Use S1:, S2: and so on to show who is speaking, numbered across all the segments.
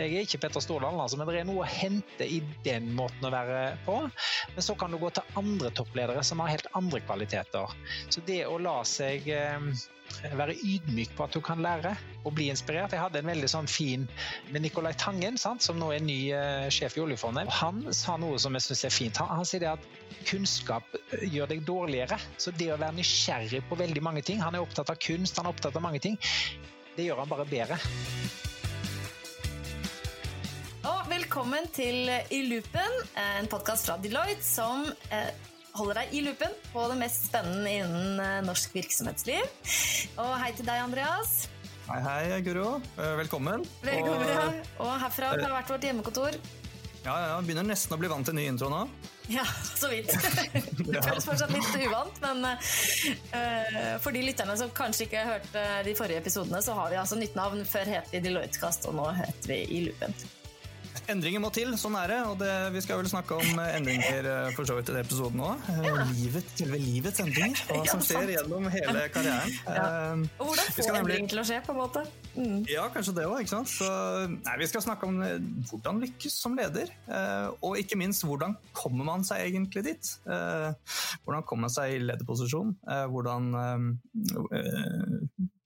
S1: Jeg er ikke Petter Stordalen, altså, men det er noe å hente i den måten å være på. Men så kan du gå til andre toppledere som har helt andre kvaliteter. Så det å la seg eh, være ydmyk på at du kan lære og bli inspirert. Jeg hadde en veldig sånn fin med Nicolai Tangen, sant, som nå er ny uh, sjef i oljefondet. Han sa noe som jeg syns er fint. Han, han sier at kunnskap eh, gjør deg dårligere. Så det å være nysgjerrig på veldig mange ting Han er opptatt av kunst, han er opptatt av mange ting. Det gjør han bare bedre.
S2: Velkommen til I loopen, en podkast fra Deloitte som eh, holder deg i loopen på det mest spennende innen eh, norsk virksomhetsliv. Og hei til deg, Andreas.
S3: Hei, hei, Guro. Eh, velkommen.
S2: Velkommen, ja. og herfra har vært vårt hjemmekontor.
S3: Ja, ja, Begynner nesten å bli vant til ny intro nå.
S2: Ja, så vidt. Det føles fortsatt litt uvant, men uh, for de lytterne som kanskje ikke har hørt de forrige episodene, så har vi altså nytt navn. Før het vi Deloitte-kast, og nå heter vi I loopen.
S3: Endringer må til, sånn er det. Og det, vi skal vel snakke om endringer eh, for så vidt i den episoden òg. Eh, ja. Livet, selve livets endringer. Hva som skjer gjennom hele karrieren. Ja.
S2: Eh, og hvordan få nemlig... til å skje, på en måte.
S3: Mm. Ja, kanskje det òg. Vi skal snakke om hvordan lykkes som leder. Og ikke minst hvordan kommer man seg egentlig dit? Hvordan kommer man seg i lederposisjon? Hvordan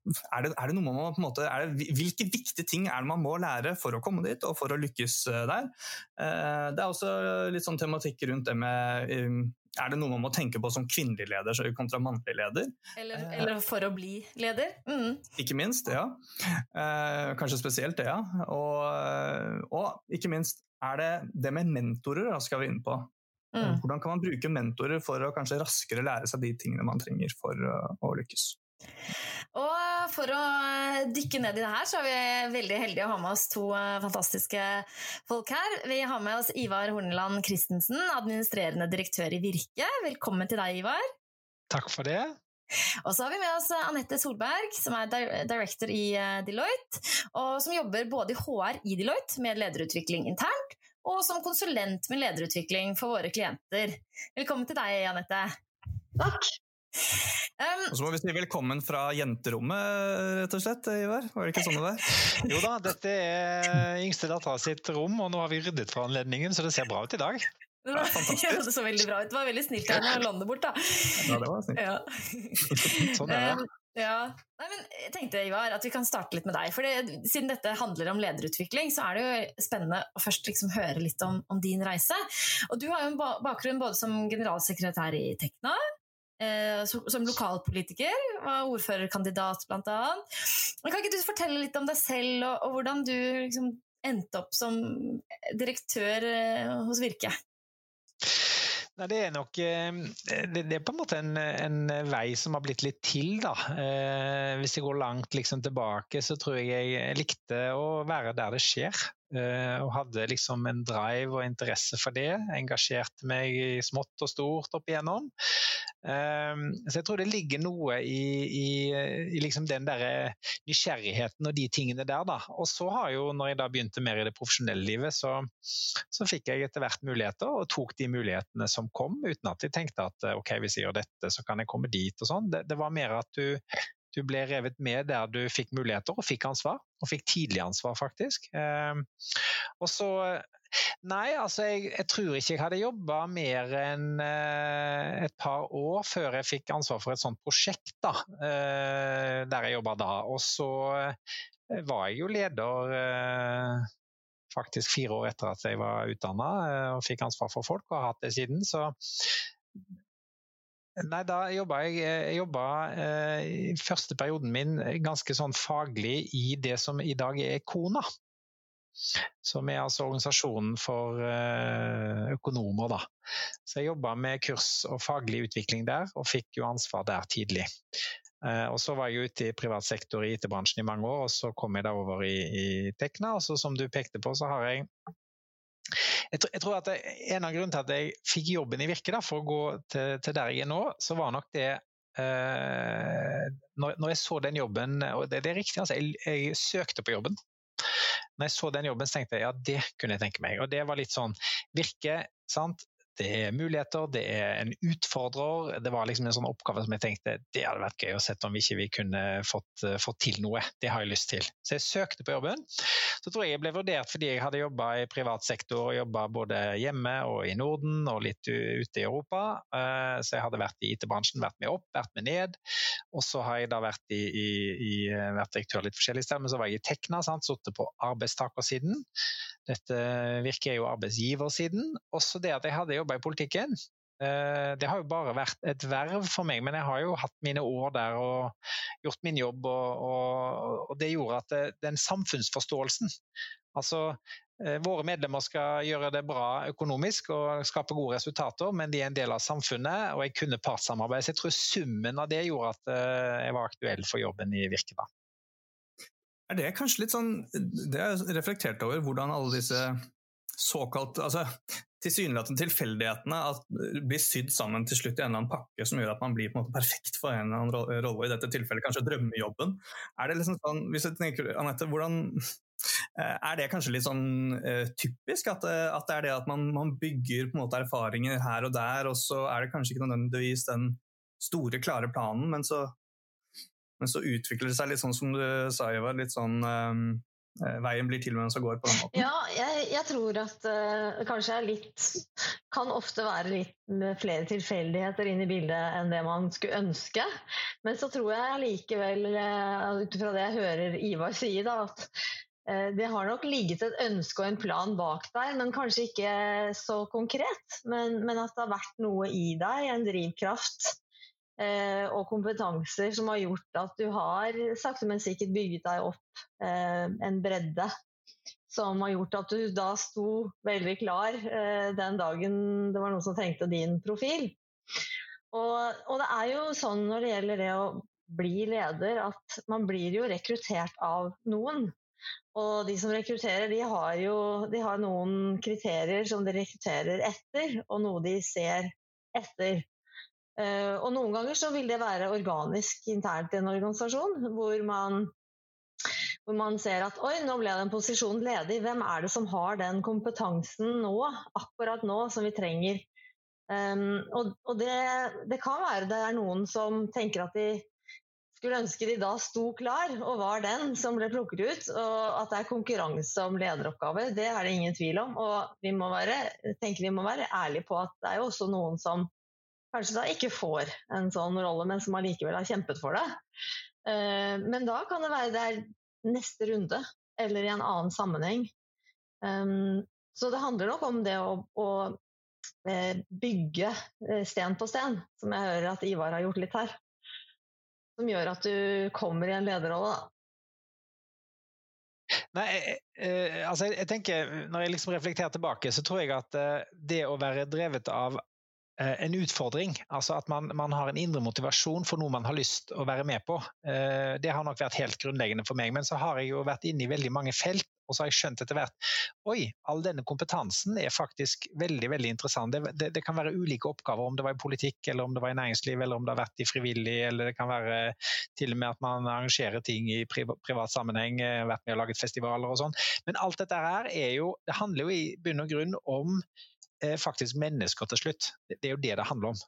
S3: er det, er det, noe man må på en måte, det, Hvilke viktige ting er det man må lære for å komme dit og for å lykkes eh, der? Eh, det er også litt sånn tematikk rundt det med um, er det noe man må tenke på som kvinnelig leder kontra mannlig leder?
S2: Eller, eller for å bli leder? Mm.
S3: Ikke minst, ja. Eh, kanskje spesielt det, ja. Og, og, ikke minst er det det med mentorer da skal vi inn på. Mm. Hvordan kan man bruke mentorer for å kanskje raskere lære seg de tingene man trenger for å lykkes?
S2: Og for å dykke ned i det her, så er vi veldig heldige å ha med oss to eh, fantastiske folk her. Vi har med oss Ivar Horneland Christensen, administrerende direktør i Virke. Velkommen til deg, Ivar.
S1: Takk for det.
S2: Og så har vi med oss Anette Solberg, som er director i eh, Deloitte, og som jobber både i HR i Deloitte med lederutvikling internt, og som konsulent med lederutvikling for våre klienter. Velkommen til deg, Anette.
S4: Takk.
S3: Um, og så må vi si velkommen fra jenterommet, rett og slett, Ivar? Var det ikke sånn det var?
S1: Jo da, dette er yngste dattera sitt rom, og nå har vi ryddet fra anledningen, så det ser bra ut i dag.
S2: Ja, ja, det så veldig bra ut. Det var veldig snilt av henne å lande bort, da.
S3: Ja, det var snilt. Ja.
S1: sånn er det.
S2: Ja. Nei, men jeg tenkte Ivar, at vi kan starte litt med deg. for det, Siden dette handler om lederutvikling, så er det jo spennende å først liksom høre litt om, om, din reise. Og Du har jo en bakgrunn både som generalsekretær i Tekna, som lokalpolitiker, var ordførerkandidat bl.a. Kan ikke du fortelle litt om deg selv, og, og hvordan du liksom endte opp som direktør eh, hos Virke?
S1: Nei, det er nok eh, det, er på en måte en, en, vei som har blitt litt til, da. hvis jeg går langt liksom, tilbake, så tror jeg jeg likte å være der det skjer. Eh, og hadde liksom en drive og interesse for det. Engasjerte meg i smått og stort opp igjennom. Eh, så jeg tror det ligger noe i, i, i liksom den der nysgjerrigheten og de tingene der. Da. Og så har jo, når jeg da begynte mer i det profesjonelle livet, så, så fikk jeg etter hvert muligheter, og tok de mulighetene som kom, uten at jeg tenkte at ok, hvis jeg gjør dette, så kan jeg komme dit og sånn. Det, det var mer at du du ble revet med der du fikk muligheter og fikk ansvar, og fikk tidlig ansvar, faktisk. Ehm, og så Nei, altså jeg, jeg tror ikke jeg hadde jobba mer enn eh, et par år før jeg fikk ansvar for et sånt prosjekt, da, eh, der jeg jobba da. Og så eh, var jeg jo leder faktisk fire år etter at jeg var utdanna og fikk ansvar for folk, og har hatt det siden. Så Nei, da jobba jeg, jeg jobba, eh, første perioden min ganske sånn faglig i det som i dag er Kona. Som er altså organisasjonen for eh, økonomer, da. Så jeg jobba med kurs og faglig utvikling der, og fikk jo ansvar der tidlig. Eh, og så var jeg ute i privat sektor i IT-bransjen i mange år, og så kom jeg da over i, i Tekna. Og så som du pekte på, så har jeg jeg, jeg tror at det, En av grunnene til at jeg fikk jobben i Virke, da, for å gå til, til, der jeg er nå, så var nok det eh, når, når, jeg så den jobben, og det, det er riktig, altså, jeg, jeg, søkte på jobben. Når jeg så den jobben, så tenkte jeg ja, det kunne jeg tenke meg. Og det var litt sånn Virke, sant. Det er muligheter, det er en utfordrer. Det var liksom en sånn oppgave som jeg tenkte det hadde vært gøy å se om vi ikke kunne fått, fått, til noe. Det har jeg lyst til. Så jeg søkte på jobben. Så tror jeg jeg ble vurdert fordi jeg hadde jobba i privat sektor, jobba både hjemme og i Norden og litt ute i Europa. Eh, så jeg hadde vært i IT-bransjen, vært med opp, vært med ned. Og så har jeg da vært, i, i, i, vært direktør litt forskjellig sted, men så var jeg i Tekna, sittet på arbeidstakersiden. Dette virker jo arbeidsgiversiden. Også det at jeg hadde jobba i politikken. Eh, det har jo bare vært et verv for meg, men jeg har jo hatt mine år der og gjort min jobb. Og, og, og det gjorde at det, den samfunnsforståelsen Altså, Eh, våre medlemmer skal gjøre det bra økonomisk og skape gode resultater, men de er en del av samfunnet, og jeg kunne partssamarbeid. Så jeg tror summen av det gjorde at eh, jeg var aktuell for jobben i Virke.
S3: Er det kanskje litt sånn Det har jeg reflektert over, hvordan alle disse såkalt altså tilsynelatende tilfeldighetene blir sydd sammen til slutt i en eller annen pakke som gjør at man blir på en måte perfekt for en eller annen rolle, i dette tilfellet kanskje drømmejobben. Er det liksom sånn, hvis jeg tenker, Anette, hvordan, Eh, er det kanskje litt sånn uh, typisk at, at, det er det at man, man, bygger på en måte erfaringer her og der, og så er det kanskje ikke nødvendigvis den store, klare planen, men så, men så utvikler det seg litt sånn som du sa, Ivar, litt sånn um, veien blir til mens den går på den måten?
S4: Ja, jeg, jeg tror at uh, kanskje er litt Kan ofte være litt flere tilfeldigheter inn i bildet enn det man skulle ønske. Men så tror jeg likevel, uh, ut fra det jeg hører Ivar si, da, at det har nok ligget et ønske og en plan bak der, men kanskje ikke så konkret. Men, men at det har vært noe i deg, en drivkraft og kompetanser som har gjort at du har sakte, men sikkert bygget deg opp eh, en bredde. Som har gjort at du da sto veldig klar eh, den dagen det var noen som trengte din profil. Og, og det er jo sånn når det gjelder det å bli leder, at man blir jo rekruttert av noen. Og de som rekrutterer, de har jo de har noen kriterier som de rekrutterer etter, og noe de ser etter. Uh, og noen ganger så vil det være organisk internt i en organisasjon, hvor man, hvor man ser at oi, nå ble den posisjonen ledig. Hvem er det som har den kompetansen nå, akkurat nå, som vi trenger? Um, og, og det, det, kan være det er noen som tenker at de skulle ønske de da sto klar og var den som ble plukket ut. Og at det er konkurranse om lederoppgaver, det er det ingen tvil om. Og vi må være, tenker vi må være ærlige på at det er jo også noen som kanskje da ikke får en sånn rolle, men som allikevel har kjempet for det. Eh, men da kan det være det er neste runde, eller i en annen sammenheng. Eh, så det handler nok om det å, å eh, bygge sten på sten, som jeg hører at Ivar har gjort litt her som gjør at du kommer i en lederrolle?
S1: Nei, eh, altså jeg, tenker, Når jeg liksom reflekterer tilbake, så tror jeg at det å være drevet av en utfordring, altså at man, man, har en indre motivasjon for noe man har lyst å være med på, eh, det har nok vært helt grunnleggende for meg. Men så har jeg jo vært inne i veldig mange felt og så har jeg skjønt etter hvert oi, all denne kompetansen er faktisk veldig veldig interessant. Det, det, det, kan være ulike oppgaver, om det var i politikk, eller om det var i næringsliv, eller om det har vært i frivillig, eller det kan være til og med at man arrangerer ting i privat sammenheng, eh, vært med og laget festivaler og sånn. Men alt dette her er jo, det handler jo i bunn og grunn om eh, faktisk mennesker til slutt. Det, er jo det det handler om.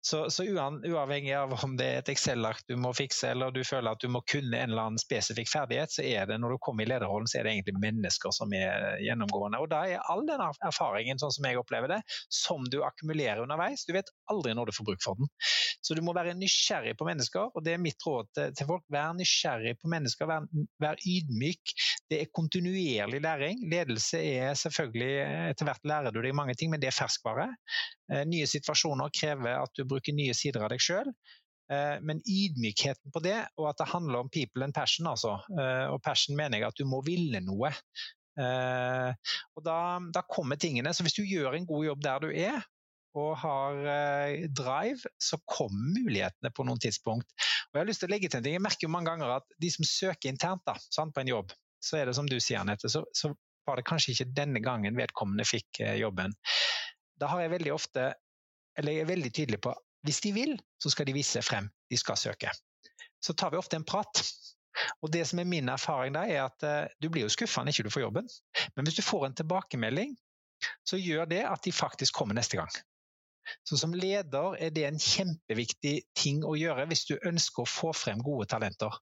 S1: Så, så uavhengig av om det er et Excel-ark du må fikse, eller du føler at du må kunne en eller annen spesifikk ferdighet, så er det når du kommer i lederrollen, så er det egentlig mennesker som er gjennomgående. Og da er all den erfaringen, sånn som jeg opplever det, som du akkumulerer underveis. Du vet aldri når du får bruk for den. Så du må være nysgjerrig på mennesker, og det er mitt råd til folk. Vær nysgjerrig på mennesker, vær, vær ydmyk. Det er kontinuerlig læring. Ledelse er selvfølgelig Etter hvert lærer du deg mange ting, men det er ferskvare. Eh, nye situasjoner krever at du bruker nye sider av deg sjøl. Eh, men ydmykheten på det, og at det handler om people and passion, altså. Eh, og passion mener jeg at du må ville noe. Og da, da kommer tingene. Så hvis du gjør en god jobb der du er, og har drive, så kommer mulighetene på noen tidspunkt. Og Jeg har lyst til å legge til en ting. Jeg merker jo mange ganger at de som søker internt da, sant, på en jobb, så er det som du sier, Anette, så, så var det kanskje ikke denne gangen vedkommende fikk jobben da har jeg veldig ofte, eller jeg er veldig tydelig på hvis de vil, så skal de vise frem de skal søke. Så tar vi ofte en prat. Og det som er min erfaring da, er at uh, du blir jo skuffa når ikke du får jobben. Men hvis du får en tilbakemelding, så gjør det at de faktisk kommer neste gang. Så Som leder er det en kjempeviktig ting å gjøre hvis du ønsker å få frem gode talenter.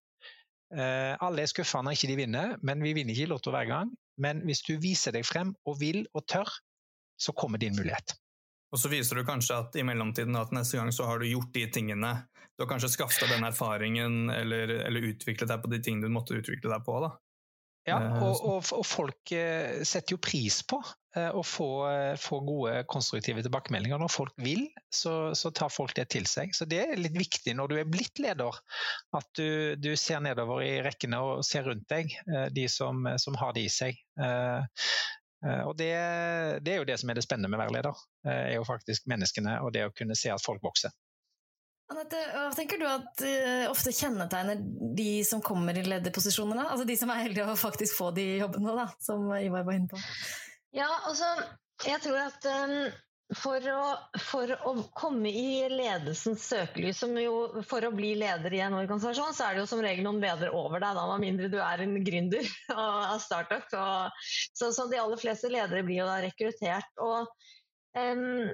S1: Eh, alle er skuffa når ikke de vinner, men vi vinner ikke i Lotto hver gang. Men hvis du viser deg frem og vil og tør, så kommer din mulighet.
S3: Og så viser du kanskje at i mellomtiden at neste gang så har du gjort de tingene. Du har kanskje skaffet den erfaringen eller, eller, utviklet deg på de tingene du måtte utvikle deg på. da.
S1: Ja, eh, og, og, og, folk eh, setter jo pris på eh, å få, få gode, konstruktive tilbakemeldinger. Når folk vil, så, så, tar folk det til seg. Så det er litt viktig når du er blitt leder, at du, du ser nedover i rekkene og ser rundt deg, de som, som har det i seg. Og det, det, er jo det som er det spennende med å være leder, er jo faktisk menneskene og det å kunne se at folk vokser.
S2: Anette, hva tenker du at uh, ofte kjennetegner de som kommer i lederposisjonene? Altså de som er heldige å faktisk få de jobbene, da, som Ivar var inne på?
S4: Ja, altså, jeg tror at um, for, å, for, å, komme i ledelsens søkelys, jo, for å bli leder i en organisasjon, så er det jo som regel noen bedre over deg, da, med mindre du er en gründer av startup. Så, så, de aller fleste ledere blir jo da rekruttert. og um,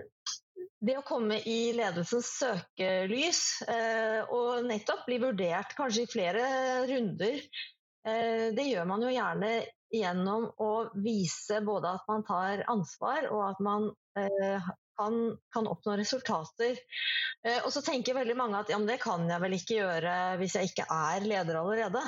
S4: det å komme i ledelsens søkelys eh, og nettopp bli vurdert kanskje i flere runder, eh, det gjør man jo gjerne gjennom å vise både at man tar ansvar og at man eh, kan, kan, oppnå resultater. Og så tenker veldig mange at ja, det kan jeg vel ikke gjøre hvis jeg ikke er leder allerede.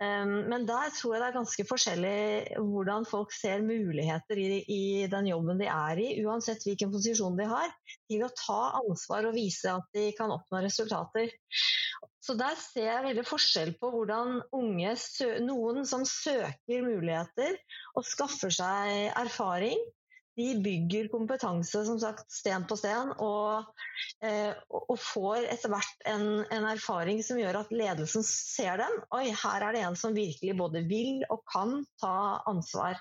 S4: Ehm, men der tror jeg det er ganske forskjellig hvordan folk ser muligheter i, den jobben de er i, uansett hvilken posisjon de har, til å ta ansvar og vise at de kan oppnå resultater. Så der ser jeg veldig forskjell på hvordan unge, noen som søker muligheter og skaffer seg erfaring, de bygger kompetanse som sagt, sten på sten, og, eh, og får etter hvert en, en, erfaring som gjør at ledelsen ser dem. Oi, her er det en som virkelig både vil og kan ta ansvar.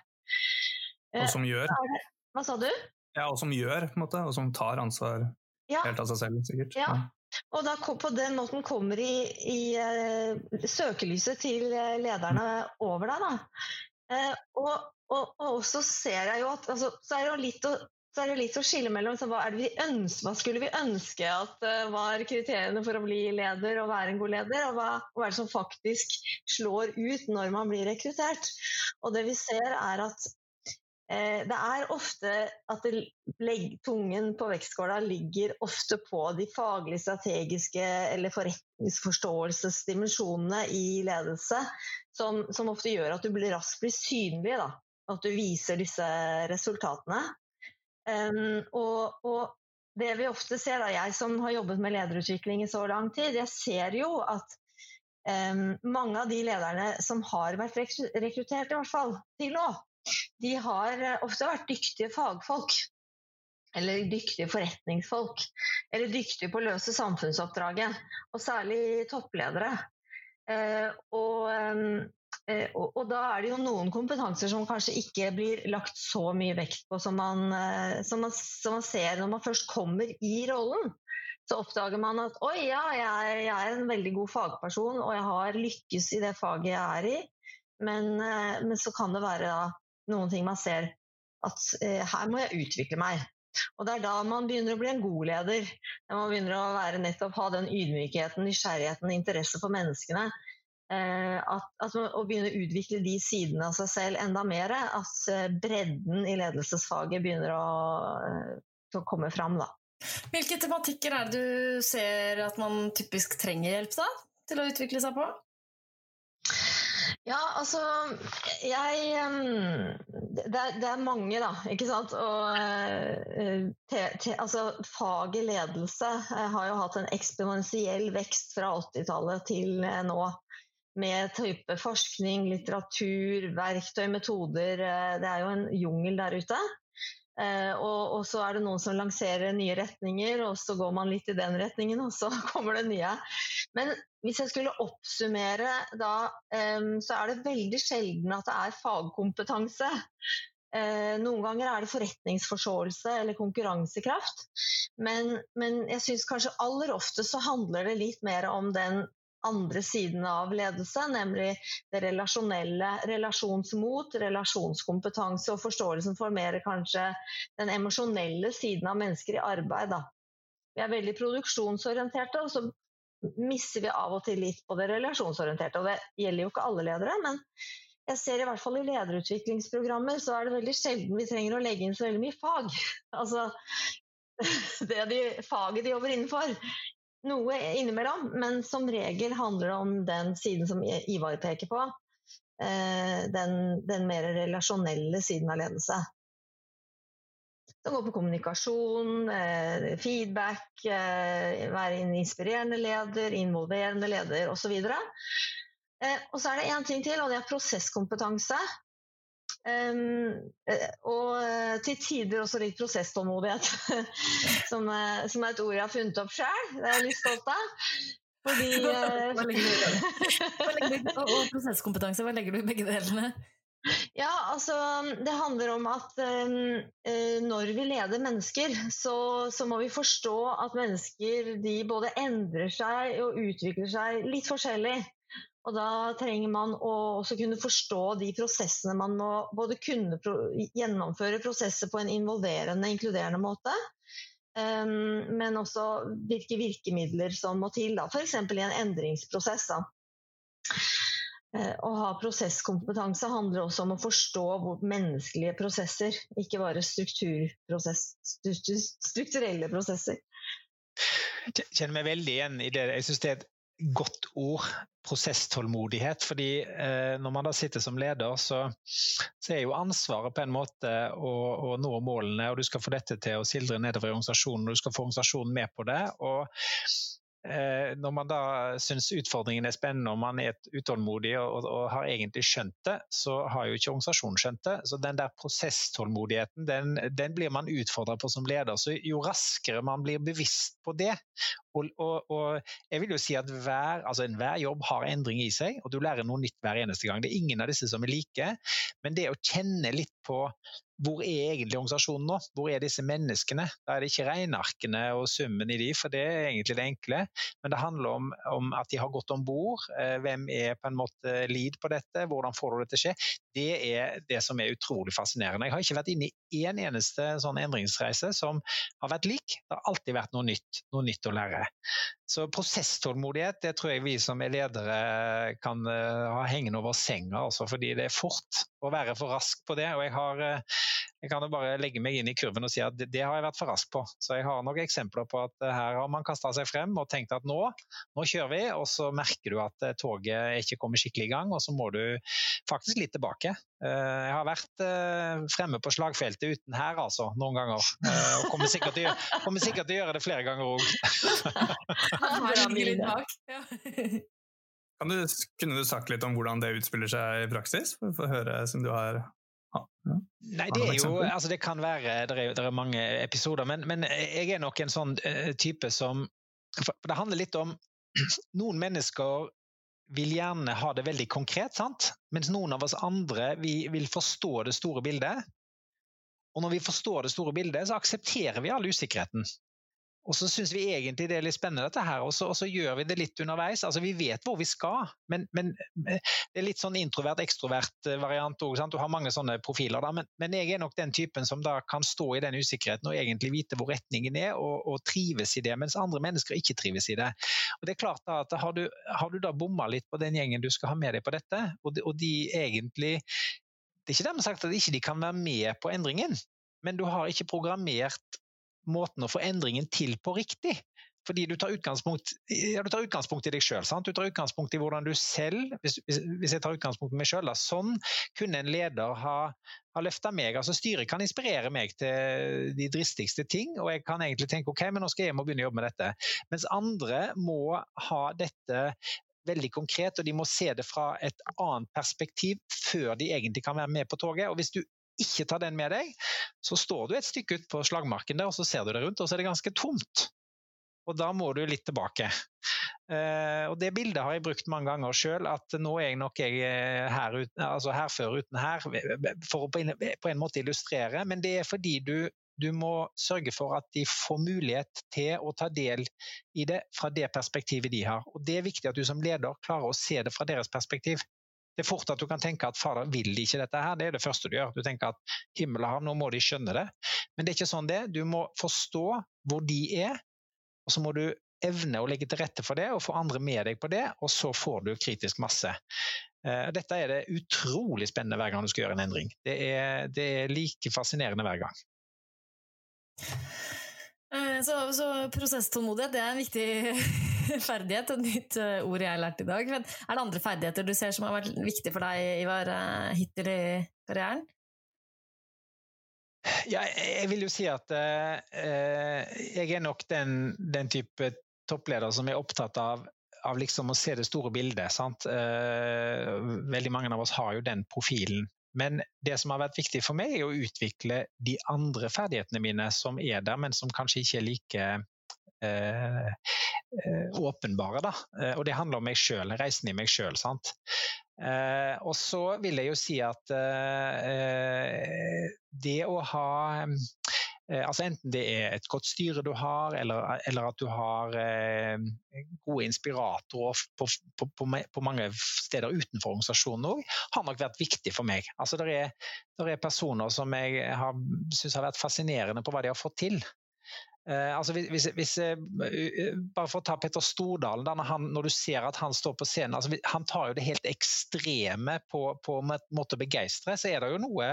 S3: Og som gjør.
S4: Eh, hva sa du?
S3: Ja, og som gjør, på en måte, og som tar ansvar ja. helt av seg selv, sikkert.
S4: Ja. Og da på den måten kommer i, i uh, søkelyset til eh, lederne over deg. Da. Uh, og, og, og, så ser jeg jo at altså, så er det jo litt å så er det litt å skille mellom så hva, vi ønsker, hva skulle vi ønske at uh, var kriteriene for å bli leder og være en god leder, og hva, hva er det som faktisk slår ut når man blir rekruttert. Og det vi ser er at eh, det er ofte at det, tungen på vektskåla ligger ofte på de faglige, strategiske eller forretningsforståelsesdimensjonene i ledelse, som, som, ofte gjør at du blir raskt blir synlig. Da at du viser disse resultatene. Um, og, og, det vi ofte ser, da, jeg som har jobbet med lederutvikling i så lang tid, jeg ser jo at um, mange av de lederne som har vært rekruttert, i hvert fall til nå, de har ofte vært dyktige fagfolk. Eller dyktige forretningsfolk. Eller dyktige på å løse samfunnsoppdraget. Og særlig toppledere. Uh, og um, Eh, og, og, da er det jo noen kompetanser som kanskje ikke blir lagt så mye vekt på som man, eh, som man, som man ser når man først kommer i rollen. Så oppdager man at oi, ja, jeg, jeg, er en veldig god fagperson, og jeg har lykkes i det faget jeg er i. Men, eh, men så kan det være da, noen ting man ser at eh, her må jeg utvikle meg. Og Det er da man begynner å bli en god leder. Man begynner å være nettopp ha den ydmykheten, nysgjerrigheten, interesse for menneskene. Eh, at, altså, å begynne å utvikle de sidene av seg selv enda mer. At eh, bredden i ledelsesfaget begynner å, eh, å komme fram. Da.
S2: Hvilke tematikker er det du ser at man typisk trenger hjelp da, til å utvikle seg på?
S4: Ja, altså Jeg det er, det er, mange, da. Ikke sant. Og te, te, altså, faget ledelse har jo hatt en eksponentiell vekst fra 80-tallet til nå med type forskning, litteratur, verktøy, metoder. Eh, det er jo en jungel der ute. Eh, og, og, så er det noen som lanserer nye retninger, og så går man litt i den retningen, og så kommer det nye. Men hvis jeg skulle oppsummere da, eh, så er det veldig sjelden at det er fagkompetanse. Noen ganger er det forretningsforståelse eller konkurransekraft. Men, men jeg syns kanskje aller ofte så handler det litt mer om den andre siden av ledelse, nemlig det relasjonelle. Relasjonsmot, relasjonskompetanse og forståelsen for mer kanskje den emosjonelle siden av mennesker i arbeid. Da. Vi er veldig produksjonsorienterte, og så misser vi av og til litt på det relasjonsorienterte. Og det gjelder jo ikke alle ledere, men jeg ser i hvert fall i lederutviklingsprogrammer så er det veldig sjelden vi trenger å legge inn så veldig mye fag. Altså det de, faget de jobber innenfor. Noe innimellom, men som regel handler det om den siden som Ivar peker på. Eh, den, den mer relasjonelle siden av ledelse. Det går på kommunikasjon, eh, feedback, eh, være en inspirerende leder, involverende leder osv. Og så er det én ting til, og det er prosesskompetanse. Um, og eh, til tider også litt prosesstålmodighet, som, som, er et ord jeg har funnet opp sjøl. Det er jeg litt stolt av. Fordi
S2: du, Og prosesskompetanse, hva legger du i begge delene?
S4: Ja, altså Det handler om at um, når vi leder mennesker, så, så, må vi forstå at mennesker de både endrer seg og utvikler seg litt forskjellig. Og da trenger man å også kunne forstå de prosessene man må både kunne gjennomføre prosesser på en involverende, inkluderende måte, um, men også hvilke virkemidler som må til, f.eks. i en endringsprosess. Da. Uh, å ha prosesskompetanse handler også om å forstå menneskelige prosesser, ikke bare strukturelle prosesser.
S1: Jeg kjenner meg veldig igjen i det. Jeg synes det er et godt ord, prosesstålmodighet. fordi eh, når man da sitter som leder, så, så, er jo ansvaret på en måte å, å, nå målene, og du skal få dette til å sildre nedover i organisasjonen, og du skal få organisasjonen med på det. og når man da syns utfordringen er spennende og man er utålmodig og, og, har egentlig skjønt det, så har jo ikke organisasjonen skjønt det. Så den der prosesstålmodigheten, den, den blir man utfordra på som leder. Så jo raskere man blir bevisst på det og, og, og jeg vil jo si at hver, altså enhver jobb har endring i seg, og du lærer noe nytt hver eneste gang. Det er ingen av disse som er like, men det å kjenne litt på hvor er egentlig organisasjonen nå? Hvor er disse menneskene? Da er det ikke regnearkene og summen i de, for det er egentlig det enkle. Men det handler om, om at de har gått om bord. Eh, hvem er på en måte lead på dette? Hvordan får du det til å skje? Det er det som er utrolig fascinerende. Jeg har ikke vært inne i én en eneste sånn endringsreise som har vært lik. Det har alltid vært noe nytt, noe nytt å lære. Så prosesstålmodighet det tror jeg vi som er ledere kan uh, ha hengende over senga, også, fordi det er fort å være for rask på det. og jeg har uh, jeg kan jo bare legge meg inn i kurven og si at det, har jeg vært for rask på. Så jeg har noen eksempler på at uh, her har man kasta seg frem og tenkt at nå, nå kjører vi, og så merker du at toget ikke kommer skikkelig i gang, og så må du faktisk litt tilbake. Jeg har vært fremme på slagfeltet uten her, altså, noen ganger. Og kommer sikkert til, kommer sikkert til å gjøre det flere ganger òg.
S3: Kan kunne du sagt litt om hvordan det utspiller seg i praksis? For, å høre, som du har ja.
S1: Nei, det er jo altså Det kan være Det er, det er mange episoder, men, men, jeg er nok en sånn uh, type som Det handler litt om Noen mennesker vil gjerne ha det veldig konkret, sant? mens noen av oss andre vi vil forstå det store bildet. Og når vi forstår det store bildet, så aksepterer vi all usikkerheten. Og så syns vi egentlig det er litt spennende, dette her, og så, og så, gjør vi det litt underveis. Altså Vi vet hvor vi skal, men, men eh, det er litt sånn introvert-ekstrovert eh, òg. Du har mange sånne profiler. da, men, men, jeg er nok den typen som da kan stå i den usikkerheten og egentlig vite hvor retningen er, og, og trives i det, mens andre mennesker ikke trives i det. Og det er klart da at Har du, har du da bomma litt på den gjengen du skal ha med deg på dette, og de, og de egentlig Det er ikke dermed sagt at de ikke kan være med på endringen, men du har ikke programmert måten å få endringen til på riktig. Fordi du tar utgangspunkt, ja, du tar utgangspunkt i deg sjøl. Du tar utgangspunkt i hvordan du selv Hvis, hvis jeg tar utgangspunkt i meg sjøl, sånn kunne en leder ha, ha løfta meg. altså Styret kan inspirere meg til de dristigste ting, og jeg kan egentlig tenke ok, men nå skal jeg hjem og begynne å jobbe med dette. Mens andre må ha dette veldig konkret, og de må se det fra et annet perspektiv før de egentlig kan være med på toget. Og Hvis du ikke tar den med deg, så står du et stykke ut på slagmarken der, og så ser du deg rundt, og så er det ganske tomt. Og da må du litt tilbake. Uh, og Det bildet har jeg brukt mange ganger sjøl, at nå er jeg nok jeg her her, altså herfør uten her, for å på en måte illustrere. Men det er fordi du Du må sørge for at de får mulighet til å ta del i det fra det perspektivet de har. Og Det er viktig at du som leder klarer å se det fra deres perspektiv. Det er fort at du kan tenke at fader, vil de ikke dette her? Det er det første du gjør. Du tenker at himmel og hav, nå må de skjønne det. Men det er ikke sånn det. Du må forstå hvor de er, og så må du evne å legge til rette for det og få andre med deg på det, og så får du kritisk masse. Eh, dette er det utrolig spennende hver gang du skal gjøre en endring. Det er, det er like fascinerende hver gang.
S2: Eh, så, så prosesstålmodighet er en viktig ferdighet, et nytt eh, ord jeg har lært i dag. Men er det andre ferdigheter du ser som har vært viktig for deg, Ivar, hittil i karrieren?
S1: Ja, jeg vil jo si at eh, jeg er nok den, den type toppleder som er opptatt av, av liksom å se det store bildet. Eh, veldig mange av oss har jo den profilen. Men det som har vært viktig for meg, er å utvikle de andre ferdighetene mine som er der, men som kanskje ikke er like eh, eh åpenbare. Da. Eh, og det handler om meg sjøl, reisen i meg sjøl. Eh, og så vil jeg jo si at eh, det å ha Eh, altså Enten det er et godt styre du har, eller, eller at du har eh, gode inspiratorer på, på, på, på, mange steder utenfor organisasjonen òg, har nok vært viktig for meg. Altså Det er, er, personer som jeg syns har vært fascinerende på hva de har fått til. Uh, altså hvis, hvis, uh, bare for å ta Petter Stordalen, han, når, du ser at han står på scenen altså, Han tar jo det helt ekstreme på, på en måte å begeistre. Så er det jo noe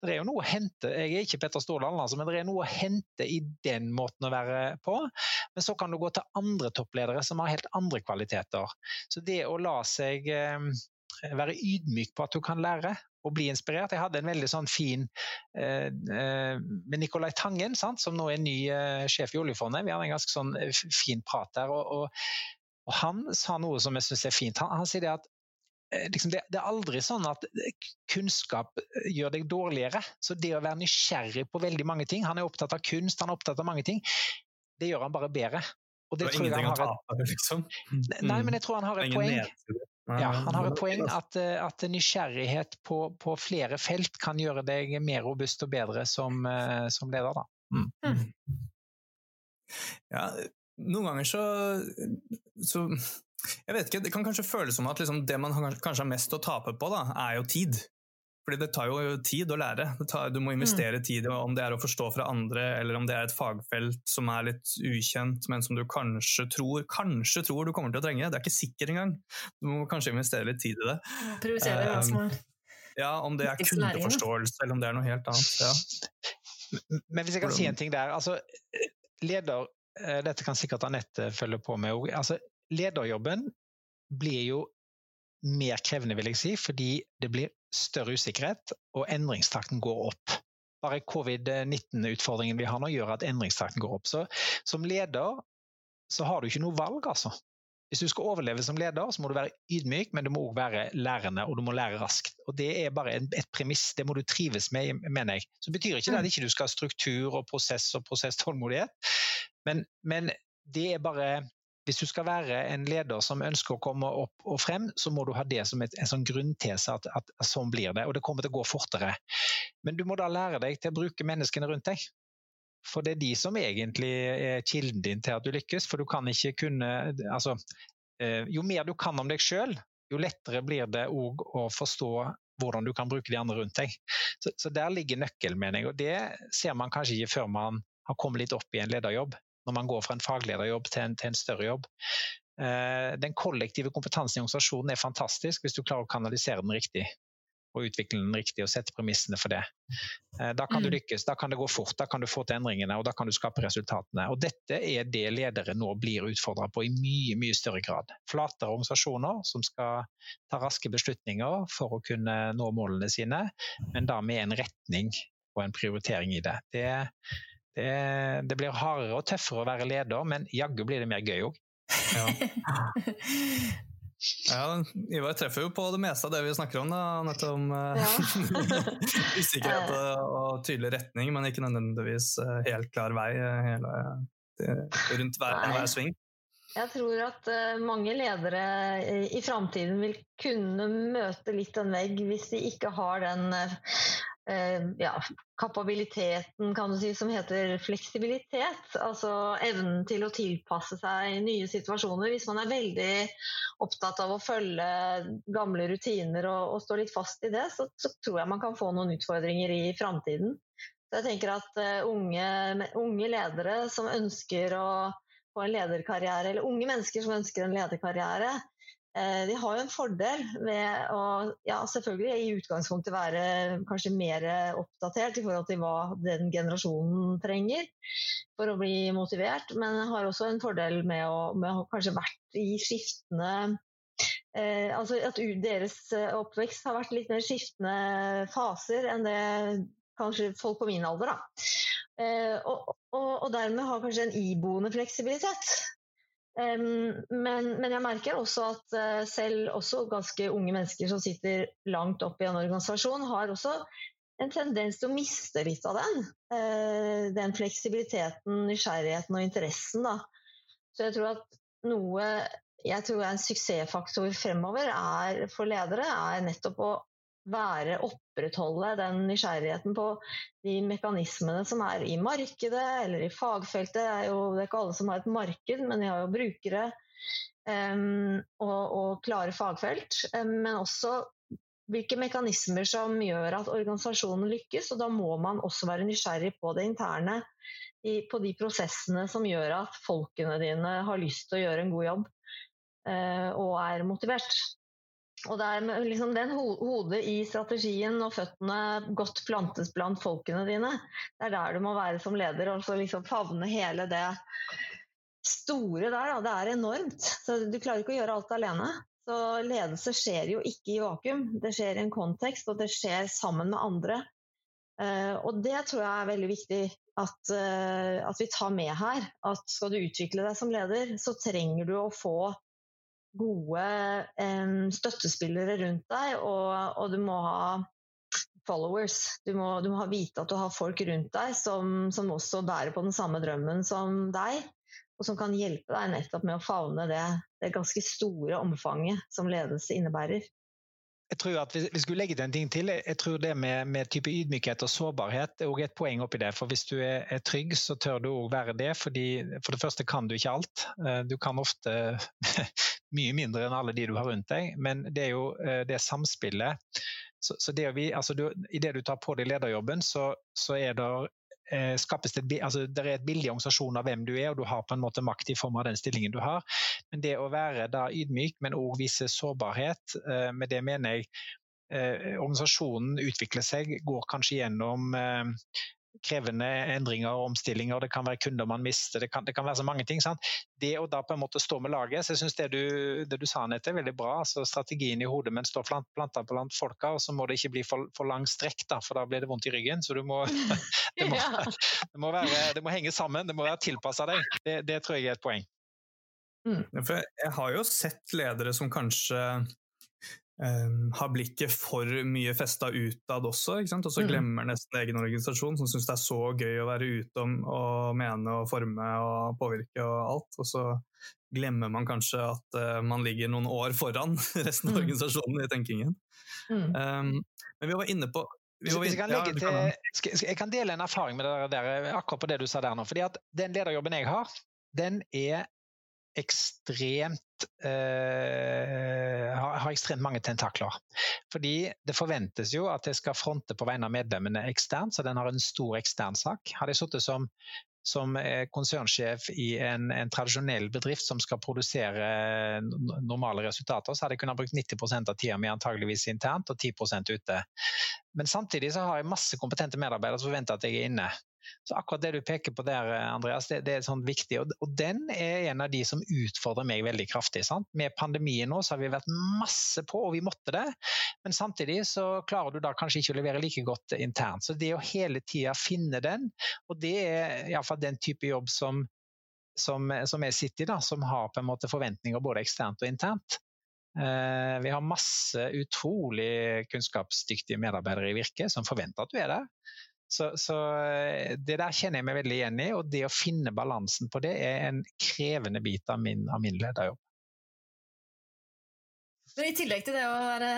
S1: det er jo noe å hente Jeg er ikke Petter Stordalen, altså, men det er noe å hente i den måten å være på. Men så kan du gå til andre toppledere som har helt andre kvaliteter. Så det å la seg uh, være ydmyk på at du kan lære og bli inspirert. Jeg hadde en veldig sånn fin eh, eh, med Nicolai Tangen, sant, som nå er ny eh, sjef i oljefondet. Vi hadde en ganske sånn eh, fin prat der. Og, og, og, han sa noe som jeg syns er fint. Han, han sier det at eh, Liksom det, det, er aldri sånn at kunnskap gjør deg dårligere. Så det å være nysgjerrig på veldig mange ting Han er opptatt av kunst, han er opptatt av mange ting. Det gjør han bare bedre.
S3: Og det, det var ingenting å tape, liksom?
S1: Nei, men jeg tror han har et poeng. Ja, han har et poeng at, eh, at nysgjerrighet på, på, flere felt kan gjøre deg mer robust og bedre som, eh, som leder. Da. Mm. mm.
S3: Ja, noen ganger så, så, Jeg vet ikke, det kan kanskje føles som at liksom det man kanskje har mest å tape på, da, er jo tid. Fordi det tar jo tid å lære. Tar, du må investere mm. tid, om det er å forstå fra andre, eller om det er et fagfelt som er litt ukjent, men som du kanskje tror, kanskje tror du kommer til å trenge. Det er ikke sikker engang. Du må kanskje investere litt tid i det.
S2: Prioritere det som er
S3: Ja, om det er kundeforståelse, eller om det er noe helt annet. Ja.
S1: Men hvis jeg kan si en ting der. altså leder, eh, Dette kan sikkert Anette følge på med òg. Altså, lederjobben blir jo mer krevende, vil jeg si, fordi det blir større usikkerhet, og endringstakten går opp. Bare covid-19-utfordringen vi har nå, gjør at endringstakten går opp. Så som leder så har du ikke noe valg, altså. Hvis du skal overleve som leder, så må du være ydmyk, men du må òg være lærende, og du må lære raskt. Og Det er bare et premiss, det må du trives med, mener jeg. Så betyr ikke det at mm. ikke du skal ha struktur og prosess og prosesstålmodighet, men, men det er bare hvis du skal være en leder som ønsker å komme opp og frem, så må du ha det som et, en sånn grunntese at, at, sånn blir det, og det kommer til å gå fortere. Men du må da lære deg til å bruke menneskene rundt deg. For det er de som egentlig er kilden din til at du lykkes, for du kan ikke kunne Altså, eh, jo mer du kan om deg sjøl, jo lettere blir det òg å forstå hvordan du kan bruke de andre rundt deg. Så, så der ligger nøkkelen, mener jeg. Og det ser man kanskje ikke før man har kommet litt opp i en lederjobb når man går fra en faglederjobb til en, til en større jobb. Eh, den kollektive kompetansen i organisasjonen er fantastisk hvis du klarer å kanalisere den riktig og utvikle den riktig og sette premissene for det. Eh, da kan du mm. lykkes, da kan det gå fort, da kan du få til endringene og da kan du skape resultatene. Og Dette er det ledere nå blir utfordra på i mye mye større grad. Flatere organisasjoner som skal ta raske beslutninger for å kunne nå målene sine, men da med en retning og en prioritering i det. Det, det, det, blir hardere og tøffere å være leder, men jaggu blir det mer gøy òg.
S3: Ja. ja, Ivar treffer jo på det meste av det vi snakker om, da, nettopp Om ja. usikkerhet og, tydelig retning, men ikke nødvendigvis uh, helt klar vei hele, rundt hver, hver sving.
S4: Jeg tror at mange ledere i framtiden vil kunne møte litt en vegg hvis de ikke har den Eh, ja, kapabiliteten kan du si, som heter fleksibilitet. Altså evnen til å tilpasse seg nye situasjoner. Hvis man er veldig opptatt av å følge gamle rutiner og, og stå litt fast i det, så, så, tror jeg man kan få noen utfordringer i framtiden. jeg tenker at uh, unge, unge ledere som ønsker å få en lederkarriere, eller unge mennesker som ønsker en lederkarriere, Eh, de har jo en fordel ved å ja, selvfølgelig i utgangspunktet være kanskje mer oppdatert i forhold til hva den generasjonen trenger for å bli motivert, men har også en fordel med å, med å kanskje vært i skiftende eh, altså at deres oppvekst har vært litt mer skiftende faser enn det kanskje folk på min alder. Da. Eh, og, og, og dermed har kanskje en iboende fleksibilitet men, men, jeg merker også at uh, selv også ganske unge mennesker som sitter langt opp i en organisasjon, har også en tendens til å miste litt av den. Uh, den fleksibiliteten, nysgjerrigheten og interessen. Da. Så jeg tror at noe jeg tror er en suksessfaktor fremover er, for ledere, er nettopp å være opprettholde den nysgjerrigheten på de mekanismene som er i markedet eller i fagfeltet. Det er jo det er ikke alle som har et marked, men de har jo brukere um, og, og, klare fagfelt. Um, men også hvilke mekanismer som gjør at organisasjonen lykkes. Og da må man også være nysgjerrig på det interne, i, på de prosessene som gjør at folkene dine har lyst til å gjøre en god jobb uh, og er motivert. Og det er liksom den hodet i strategien og føttene godt plantes blant folkene dine. Det er der du må være som leder, og liksom favne hele det store der. Da. Det er enormt. Så du klarer ikke å gjøre alt alene. Så ledelse skjer jo ikke i vakuum. Det skjer i en kontekst, og det skjer sammen med andre. Uh, og det tror jeg er veldig viktig at, uh, at, vi tar med her. At skal du utvikle deg som leder, så trenger du å få gode um, støttespillere rundt deg, og, og, du må ha followers. Du må, du må, vite at du har folk rundt deg som, som, også bærer på den samme drømmen som deg, og som kan hjelpe deg nettopp med å favne det, det ganske store omfanget som ledelse innebærer
S1: jeg tror at Vi skulle legge til en ting til. Jeg tror det med, med type ydmykhet og sårbarhet er også et poeng oppi det. For Hvis du er, er trygg, så tør du òg være det. fordi For det første kan du ikke alt. Eh, du kan ofte mye mindre enn alle de du har rundt deg, men det er jo det det samspillet. Så, så det vi, altså du, Idet du tar på deg lederjobben, så, så er det Eh, skapes det, altså, det er et bilde i organisasjonen av hvem du er, og du har på en måte makt i form av den stillingen du har. Men det å være da ydmyk, men òg vise sårbarhet, eh, med det mener jeg eh, organisasjonen utvikler seg, går kanskje gjennom krevende endringer og omstillinger, det kan være kunder man mister, det kan, det kan være så mange ting. Sant? Det å da på en måte stå med laget, så jeg syns det, det, du sa Nette, er veldig bra. altså Strategien i hodet, men stå planta blant folka, og så må det ikke bli for, for lang strekk, da, for da blir det vondt i ryggen. Så du må, det, må, det må, være, det må henge sammen, det må være tilpassa deg. Det, det, tror jeg er et poeng.
S3: Mm. jeg har jo sett ledere som kanskje um, har blikket for mye festa utad også, og så mm. glemmer nesten egen organisasjon, som syns det er så gøy å være ute om og mene og forme og påvirke og alt. Og så glemmer man kanskje at uh, man ligger noen år foran resten av mm. organisasjonen i tenkingen. Mm. Um, men vi var inne på
S1: jeg kan, ja, til, jeg kan, dele en erfaring med dere der, akkurat på det du sa der nå. fordi at Den lederjobben jeg har, den er ekstremt eh, har, ekstremt mange tentakler. Fordi det forventes jo at jeg skal fronte på vegne av medlemmene eksternt, så den har en stor ekstern sak. Hadde jeg sittet som, som eh, konsernsjef i en, en, tradisjonell bedrift som skal produsere normale resultater, så hadde jeg kunnet brukt 90% av tida mi antageligvis internt og 10% ute. Men samtidig så har jeg masse kompetente medarbeidere som forventer at jeg er inne. Så akkurat det du peker på der, Andreas, det, det er sånn viktig. Og, og, den er en av de som utfordrer meg veldig kraftig. Sant? Med pandemien nå så har vi vært masse på, og vi måtte det. Men samtidig så klarer du da kanskje ikke å levere like godt internt. Så det å hele tida finne den, og det er iallfall den type jobb som, som, som er City, da, som har på en måte forventninger både eksternt og internt. Uh, vi har masse utrolig kunnskapsdyktige medarbeidere i Virke som forventer at du er der. Så, så, eh, det der kjenner jeg meg veldig igjen i, og det å finne balansen på det er en krevende bit av min, av min lederjobb.
S2: I tillegg til det å være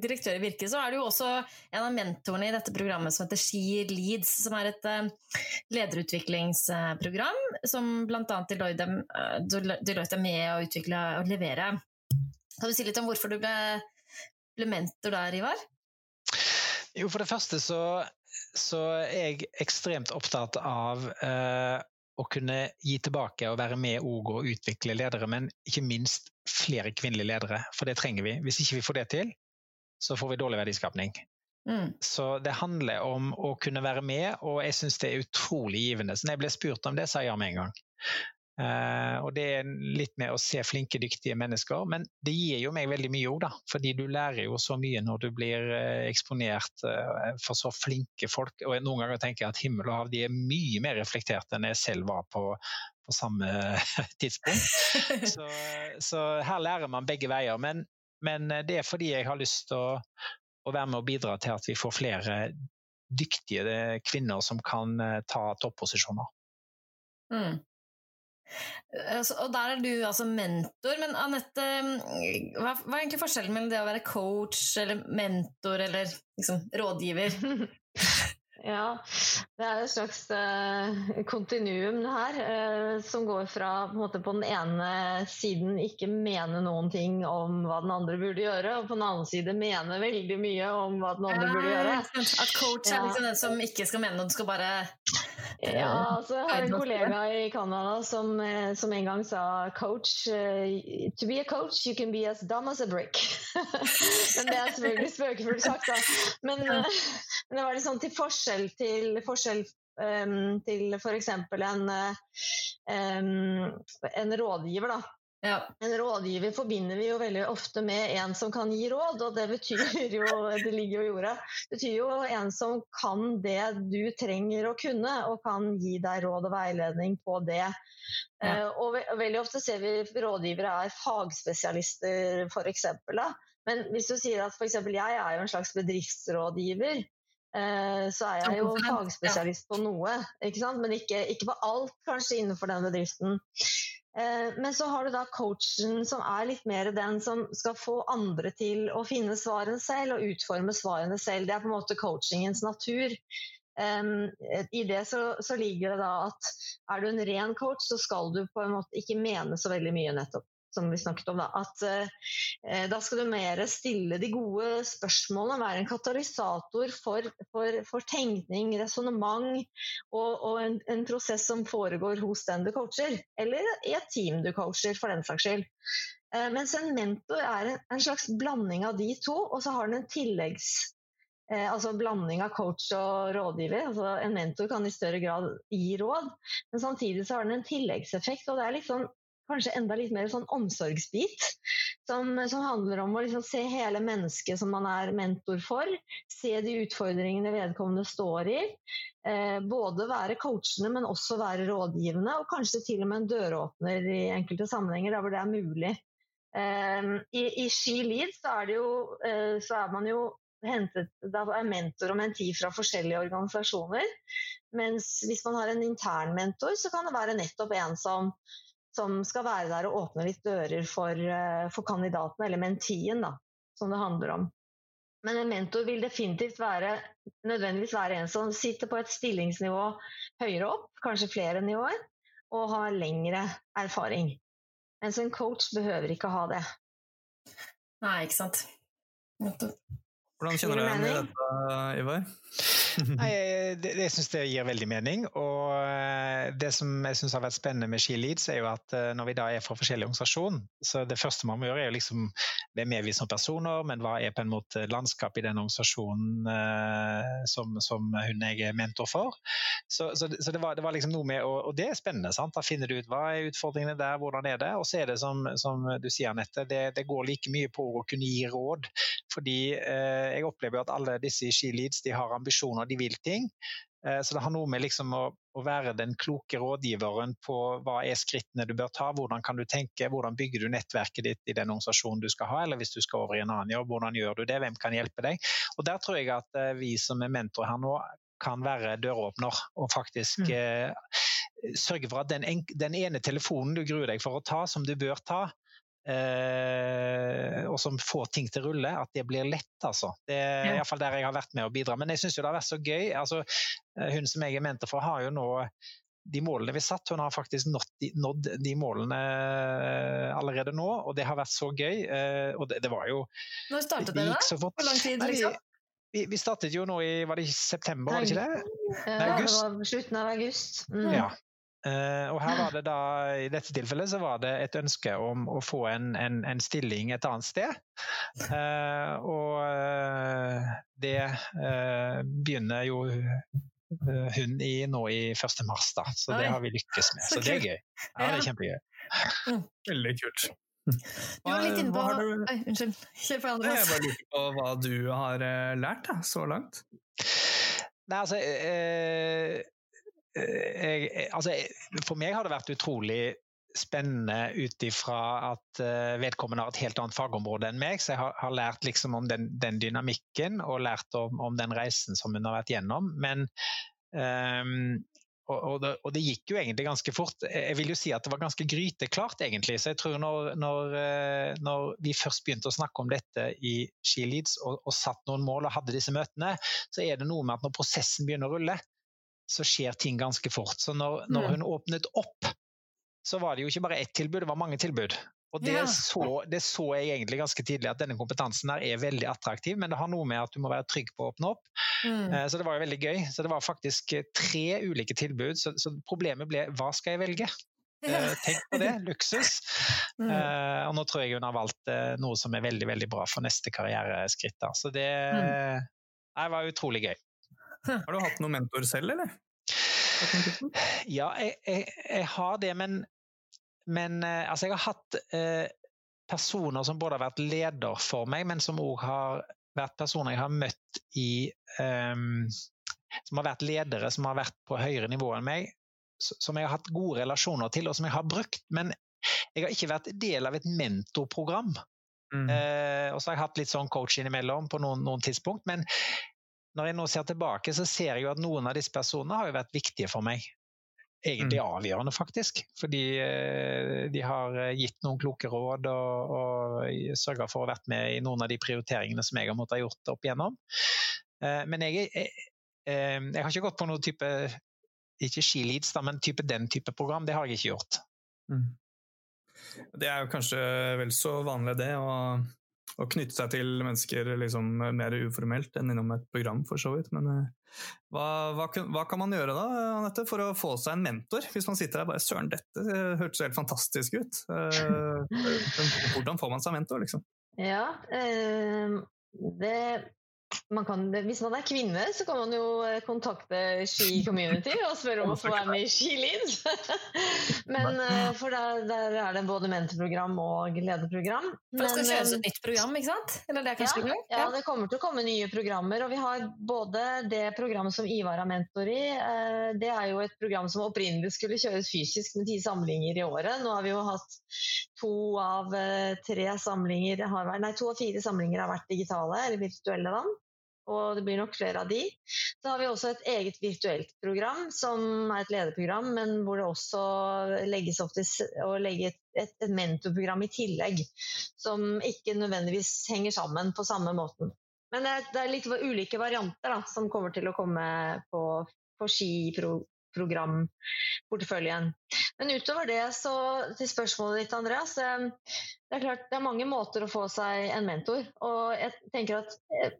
S2: direktør i Virke, så er du jo også en av mentorene i dette programmet som heter Ski Leads, som er et uh, lederutviklingsprogram som bl.a. Deloitte, Deloitte er med å utvikle og levere. Kan du si litt om hvorfor du ble, ble mentor der, Ivar?
S1: Jo, For det første så, så er jeg ekstremt opptatt av uh, å kunne gi tilbake og være med og utvikle ledere, men ikke minst flere kvinnelige ledere. For det trenger vi. Hvis ikke vi får det til, så får vi dårlig verdiskapning. Mm. Så det handler om å kunne være med, og jeg syns det er utrolig givende. Så når jeg ble spurt om det, sa jeg ja med en gang. Uh, og det er litt med å se flinke, dyktige mennesker, men det gir jo meg veldig mye òg, da. Fordi du lærer jo så mye når du blir uh, eksponert uh, for så flinke folk. Og noen ganger tenker jeg at himmel og hav de er mye mer reflektert enn jeg selv var på, på samme tidspunkt. så, så, her lærer man begge veier. Men, men, det er fordi jeg har lyst til å, å være med og bidra til at vi får flere dyktige kvinner som kan ta topposisjoner. Mm.
S2: Altså, og der er du altså mentor. Men Anette, hva, hva, er egentlig forskjellen mellom det å være coach eller mentor eller liksom, rådgiver?
S4: Ja, det er et slags uh, kontinuum her, uh, som går fra på, måte, på, den ene siden ikke mene noen ting om hva den andre burde gjøre, og på den andre side mene veldig mye om hva den andre burde gjøre.
S2: At coach er liksom den som ikke skal mene noe, du skal bare
S4: ja, altså Jeg har en kollega i Canada som, eh, som, en gang sa coach uh, To be a coach, you can be as dumb as a brick. men Det er selvfølgelig spøkefullt sagt, da. Men, men, det var liksom til forskjell til forskjell um, til f.eks. en, um, en rådgiver, da ja. En rådgiver forbinder vi jo veldig ofte med en som kan gi råd, og det betyr jo Det ligger jo i jorda. Betyr jo en som kan det du trenger å kunne, og kan gi deg råd og veiledning på det. Ja. Uh, og, ve veldig ofte ser vi rådgivere er fagspesialister, f.eks. Men hvis du sier at f.eks. jeg er jo en slags bedriftsrådgiver, uh, så er jeg jo fagspesialist på noe, ikke men ikke, ikke på alt kanskje innenfor den bedriften. Eh, men så har du da coachen som er litt mer den som skal få andre til å finne svarene selv og utforme svarene selv. Det er på en måte coachingens natur. I det så, så ligger det da at er du en ren coach, så skal du på en måte ikke mene så veldig mye nettopp som vi snakket om. Da, at eh, da skal du mer stille de gode spørsmålene, være en katalysator for, for, for tenkning, resonnement og, og en, en, prosess som foregår hos den du coacher, eller i et team du coacher, for den saks skyld. Eh, mens en mentor er en, en, slags blanding av de to, og så har den en tilleggs Eh, altså blanding av coach og rådgiver. Altså en mentor kan i større grad gi råd, men samtidig så har den en tilleggseffekt. og det er liksom kanskje enda litt mer sånn omsorgsbit. Som, som handler om å liksom se hele mennesket som man er mentor for. Se de utfordringene vedkommende står i. Eh, både være coachende, men også være rådgivende. Og kanskje til og med en døråpner i enkelte sammenhenger der hvor det er mulig. Eh, I, i Ski Lead så er, jo, eh, så er man jo hentet da er mentor og menti fra forskjellige organisasjoner. Mens hvis man har en intern mentor, så kan det være nettopp en som som skal være der og åpne litt dører for, eh, for kandidatene, eller mentien, da, som det handler om. Men en mentor vil definitivt være, nødvendigvis være en som sitter på et stillingsnivå høyere opp, kanskje flere nivåer, og har lengre erfaring. Mens en coach behøver ikke ha det.
S2: Nei, ikke sant.
S3: Hvordan kjenner du deg igjen i dette, Ivar?
S1: Nei, det, jeg syns det gir veldig mening. Og eh, det som jeg syns har vært spennende med Ski Leads, er jo at eh, når vi da er fra forskjellige organisasjoner, så det første man må gjøre er jo liksom Hvem er vi som personer, men hva er på en måte landskapet i den organisasjonen eh, som, som, hun jeg er mentor for? Så, så, så det, var, det, var, liksom noe med Og, og det er spennende, sant? Da finner du ut hva er utfordringene der, hvordan er det? Og så er det som, som du sier, Anette, det, det, går like mye på å kunne gi råd. Fordi eh, jeg opplever at alle disse i Ski Leads de har ambisjoner de vil ting. Eh, så det har noe med liksom å, å, være den kloke rådgiveren på hva er skrittene du bør ta, hvordan kan du tenke, hvordan bygger du nettverket ditt i den organisasjonen du skal ha, eller hvis du skal over i en annen jobb, hvordan gjør du det, hvem kan hjelpe deg. Og Der tror jeg at eh, vi som er mentorer her nå, kan være døråpner og faktisk mm. eh, sørge for at den, en, den, ene telefonen du gruer deg for å ta, som du bør ta, og som får ting til å rulle, at det blir lett. altså. Det er ja. iallfall der jeg har vært med å bidra. Men jeg syns det har vært så gøy. altså Hun som jeg er mentor for, har jo nå de målene vi satt. Hun har faktisk nådd de, nådd de målene allerede nå, og det har vært så gøy. Og det, det var jo
S2: Når startet dere, da? Hvor lang tid? liksom?
S1: Vi, vi, startet jo nå i var det september, var det ikke det?
S4: Ja, august. det var slutten av august.
S1: Mm. Ja. Uh, og her var det da, I dette tilfellet så var det et ønske om å få en, en, en stilling et annet sted. Uh, og uh, det begynner jo hun i nå i 1. mars, da. Så det har vi lykkes med. Så, det er gøy. Ja, det er kjempegøy.
S3: Mm. Veldig kult.
S2: Du var litt inne på du... Oi, Unnskyld. Kjør på, Andreas.
S3: Jeg bare lurer på hva du har eh, lært da, så langt.
S1: Nei, altså, eh, eh jeg, altså For meg har det vært utrolig spennende ut ifra at vedkommende har et helt annet fagområde enn meg. Så jeg har, har lært liksom om den, den, dynamikken og lært om, om, den reisen som hun har vært gjennom. Men um, og, og, det, og, det, gikk jo egentlig ganske fort. Jeg vil jo si at det var ganske gryteklart, egentlig. Så jeg tror når, når, eh, når vi først begynte å snakke om dette i Skileads og, og satt noen mål og hadde disse møtene, så er det noe med at når prosessen begynner å rulle, så skjer ting ganske fort. Så når, når mm. hun åpnet opp, så var det jo ikke bare ett tilbud, det var mange tilbud. Og det, ja. så, det, så, jeg egentlig ganske tidlig, at denne kompetansen her er veldig attraktiv, men det har noe med at du må være trygg på å åpne opp. Mm. Uh, så det var jo veldig gøy. Så det var faktisk eh, tre ulike tilbud, så, så problemet ble hva skal jeg velge? Uh, tenk på det, luksus. Uh, og nå tror jeg hun har valgt noe som er veldig veldig bra for neste karriereskritt. Da. Så det mm. var utrolig gøy.
S3: Har du hatt noen mentor selv, eller?
S1: Ja, jeg, jeg, jeg har det, men men eh, altså, jeg har hatt eh, personer som både har vært leder for meg, men som òg har vært personer jeg har møtt i um, Som har vært ledere som har vært på høyere nivå enn meg, som jeg har hatt gode relasjoner til, og som jeg har brukt. Men jeg har ikke vært del av et mentorprogram. Mm. Uh, og så har jeg hatt litt sånn coach innimellom på noen, noen tidspunkt. Men når jeg nå ser tilbake, så ser jeg jo at noen av disse personene har jo vært viktige for meg egentlig mm. avgjørende, faktisk. Fordi eh, de har eh, gitt noen kloke råd og, og sørga for å ha vært med i noen av de prioriteringene som jeg har måttet ha gjort opp igjennom. Eh, men jeg, jeg, jeg har ikke gått på noen type ikke skileads, men type den type program. Det har jeg ikke gjort. Mm.
S3: Det er jo kanskje vel så vanlig, det. å å knytte seg til mennesker liksom, mer uformelt enn innom et program, for så vidt. Men uh, hva, hva, hva, kan man gjøre da, Anette, for å få seg en mentor? Hvis man sitter der bare 'søren, dette hørtes helt fantastisk ut'. Uh, hvordan får man seg mentor, liksom?
S4: Ja, øh, det man kan, hvis man er kvinne, så kan man jo eh, kontakte Ski Community og spørre om å få være med i Ski Lead. Men, eh, for der, der, er det både mentorprogram og lederprogram.
S2: For det skal kjøres et nytt program, ikke sant?
S4: Det ja, ja, det kommer til å komme nye programmer. Og vi har både det programmet som Ivar har mentor i. Eh, det er jo et program som opprinnelig skulle kjøres fysisk med ti samlinger i året. Nå har vi jo hatt to av tre samlinger, nei, to av fire samlinger har vært digitale eller virtuelle. da og det blir nok flere av de. Så har vi også et eget virtuelt program, som er et lederprogram, men hvor det også legges opp til å legge et, et, mentorprogram i tillegg, som ikke nødvendigvis henger sammen på samme måten. Men det er, det er litt ulike varianter da, som kommer til å komme på, på skiprogramporteføljen. Men utover det, så til spørsmålet ditt, Andreas. Eh, det er klart det er mange måter å få seg en mentor. Og jeg tenker at eh,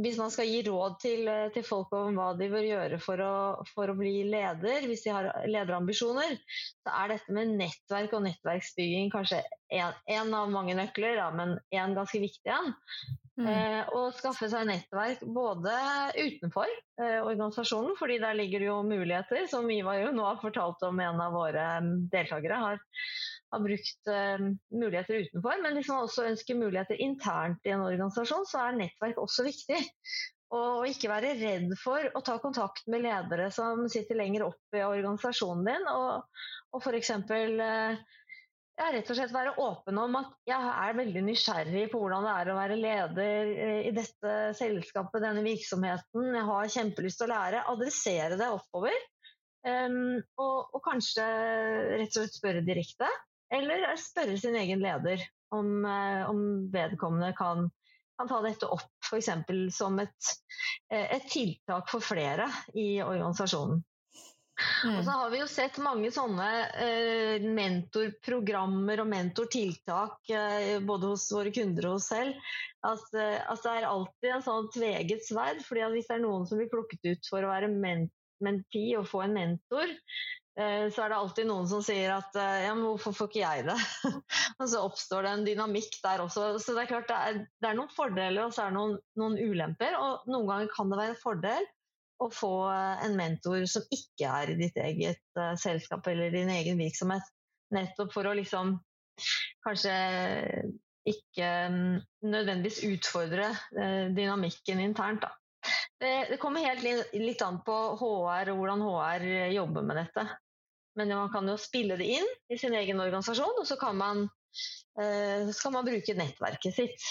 S4: hvis man skal gi råd til, eh, til, folk om hva de bør gjøre for å, for å, bli leder, hvis de har lederambisjoner, så er dette med nettverk og nettverksbygging kanskje en, av mange nøkler, da, men en ganske viktig en. Mm. Eh, skaffe seg nettverk både utenfor eh, organisasjonen, fordi der ligger det jo muligheter, som Ivar jo nå har fortalt om en av våre mm, deltakere har har brukt uh, muligheter utenfor. Men hvis man også ønsker muligheter internt i en organisasjon, så er nettverk også viktig. Og ikke være redd for å ta kontakt med ledere som sitter lenger oppe i organisasjonen din, og, og f.eks. Eh, ja, rett og slett være åpen om at jeg er veldig nysgjerrig på hvordan det er å være leder eh, i dette selskapet, denne virksomheten. Jeg har kjempelyst til å lære. Adressere det oppover. Um, og, og, kanskje rett og slett spørre direkte. Eller spørre sin egen leder om, eh, om vedkommende kan, kan, ta dette opp f.eks. som et, eh, et, tiltak for flere i organisasjonen. Mm. Og så har vi jo sett mange sånne eh, mentorprogrammer og mentortiltak eh, både hos våre kunder og oss selv. At, eh, at, det er alltid en sånn tveget sverd. fordi Hvis det er noen som blir plukket ut for å være men menti og få en mentor, så er det alltid noen som sier at eh, ja, men hvorfor får ikke jeg det? og så oppstår det en dynamikk der også. Så det er klart det er, det er noen fordeler og så er det noen, noen, ulemper. Og noen ganger kan det være en fordel å få eh, en mentor som ikke er i ditt eget uh, selskap eller din egen virksomhet. Nettopp for å liksom kanskje ikke um, nødvendigvis utfordre uh, dynamikken internt. da. Det, det kommer helt litt an på HR og hvordan HR jobber med dette. Men man kan jo spille det inn i sin egen organisasjon, og så kan man, så kan man bruke nettverket sitt.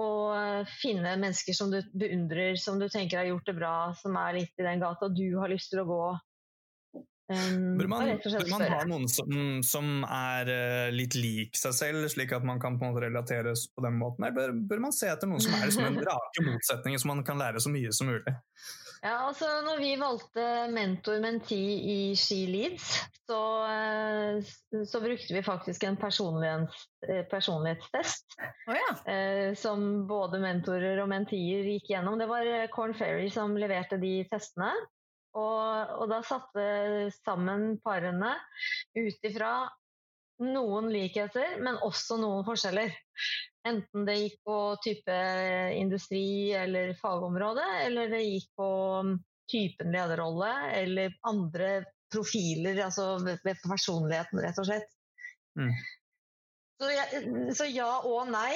S4: Og eh, finne mennesker som du beundrer, som du tenker har gjort det bra, som er litt i den gata du har lyst til å gå.
S3: Um, bør man, bør man ha noen som, som, er uh, litt lik seg selv, slik at man kan på en måte relateres på den måten? Eller bør, bør man se etter noen som er liksom en rake motsetning, så man kan lære så mye som mulig?
S4: Ja, altså når vi valgte mentor-menti i Ski Leads, så, uh, så, brukte vi faktisk en personlighets, eh, personlighetstest. Oh, ja. uh, som både mentorer og mentier gikk gjennom. Det var Corn Ferry som leverte de testene. Og, og da satte sammen parene ut ifra noen likheter, men også noen forskjeller. Enten det gikk på type industri eller fagområde, eller det gikk på typen lederrolle eller andre profiler, altså ved personligheten, rett og slett. Mm. Så, jeg, så, ja, og nei.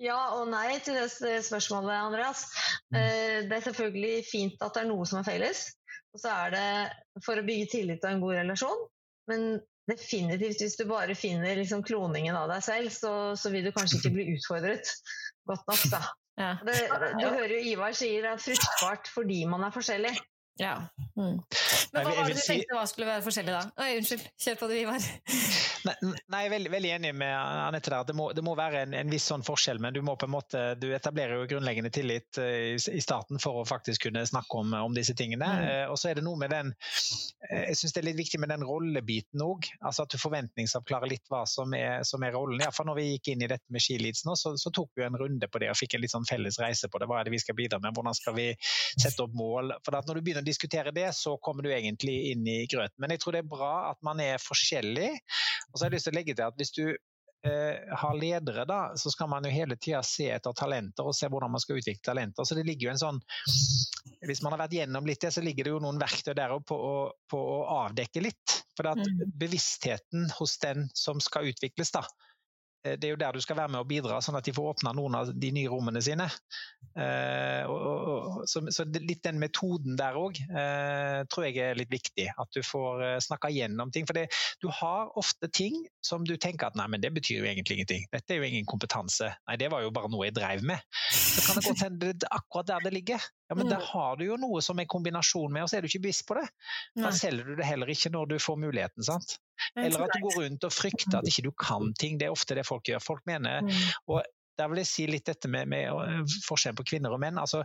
S4: Ja og nei til det spørsmålet, Andreas. Mm. Eh, det er selvfølgelig fint at det er noe som er felles. Og så er det for å bygge tillit og en god relasjon. Men definitivt, hvis du bare finner liksom kloningen av deg selv, så, så, vil du kanskje ikke bli utfordret godt nok, da. Ja. Det, du hører jo Ivar sier at fruktbart fordi man er forskjellig.
S2: Ja. Mm. Men hva var det du tenkte hva skulle være forskjellig da? Oi, unnskyld, kjør på det, Ivar.
S1: Nei, nei, jeg er veldig, veldig enig med Anette der. Det må, det må være en, en, viss sånn forskjell, men du må på en måte, du etablerer jo grunnleggende tillit uh, i, i, starten for å faktisk kunne snakke om, om disse tingene. Mm. Uh, og så er det noe med den uh, Jeg syns det er litt viktig med den rollebiten òg. Altså at du forventningsavklarer litt hva som er, som er rollen. Iallfall når vi gikk inn i dette med Skileads nå, så, så, tok vi en runde på det og fikk en litt sånn felles reise på det. Hva er det vi skal bidra med? Hvordan skal vi sette opp mål? For at når du begynner diskutere det, så kommer du egentlig inn i grøten. Men jeg tror det er bra at man er forskjellig. Og så har jeg lyst til å legge til at hvis du eh, har ledere, da, så skal man jo hele tida se etter talenter og se hvordan man skal utvikle talenter. Så det ligger jo en sånn Hvis man har vært gjennom litt det, så ligger det jo noen verktøy der på å, på å avdekke litt. For at mm. bevisstheten hos den som skal utvikles, da, det er jo der du skal være med og bidra, sånn at de får åpna noen av de nye rommene sine. Eh, og, og, så, så, litt den metoden der òg eh, tror jeg er litt viktig. At du får eh, snakka gjennom ting. For det, du har ofte ting som du tenker at nei, men det betyr jo egentlig ingenting. Dette er jo ingen kompetanse. Nei, det var jo bare noe jeg dreiv med. Så kan det godt hende det akkurat der det ligger. Ja, men der har du jo noe som er kombinasjon med, og så er du ikke bevisst på det. Da selger du det heller ikke når du får muligheten. sant? Eller at du går rundt og frykter at ikke du kan ting. Det er ofte det folk gjør. Folk mener mm. og Der vil jeg si litt dette med, med øh, forskjellen på kvinner og menn. Altså,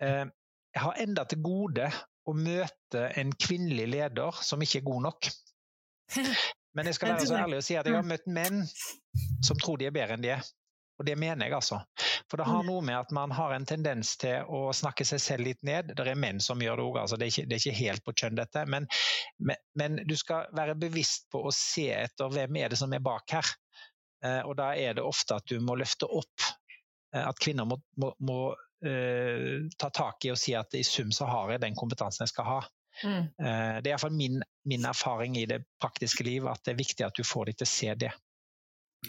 S1: eh, jeg har enda til gode å møte en kvinnelig leder som ikke er god nok. Men jeg skal være så ærlig å si at jeg har møtt menn som tror de er bedre enn de er. Og det mener jeg, altså. For det har mm. noe med at man har en tendens til å snakke seg selv litt ned. Det er menn som gjør det òg, altså. det, det, er ikke helt på kjønn dette. Men, men, men, du skal være bevisst på å se etter hvem er det som er bak her. Eh, og da er det ofte at du må løfte opp eh, at kvinner må, må, må eh, ta tak i og si at i sum så har jeg den kompetansen jeg skal ha. Mm. Eh, det er iallfall min, min erfaring i det praktiske liv at det er viktig at du får dem til å se det.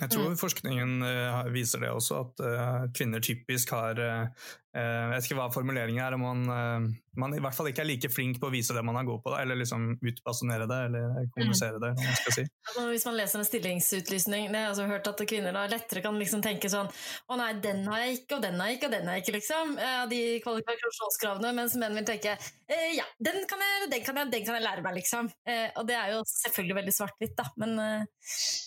S3: Jeg tror mm. forskningen uh, viser det også, at uh, kvinner typisk har uh, Jeg vet ikke hva formuleringen er, om man, man, i hvert fall ikke er like flink på å vise det man er god på, eller liksom utbasonere det, eller kommunisere det. man skal si.
S2: Altså, hvis man leser en stillingsutlysning, det har jeg hørt at kvinner da lettere kan liksom tenke sånn Å nei, den har jeg ikke, og den har jeg ikke, og den har jeg ikke, liksom. De kvalifikasjonskravene. Mens menn vil tenke Ja, den kan, jeg, den, kan jeg, den kan jeg lære meg, liksom. Og det er jo selvfølgelig veldig svart-hvitt, da. Men, men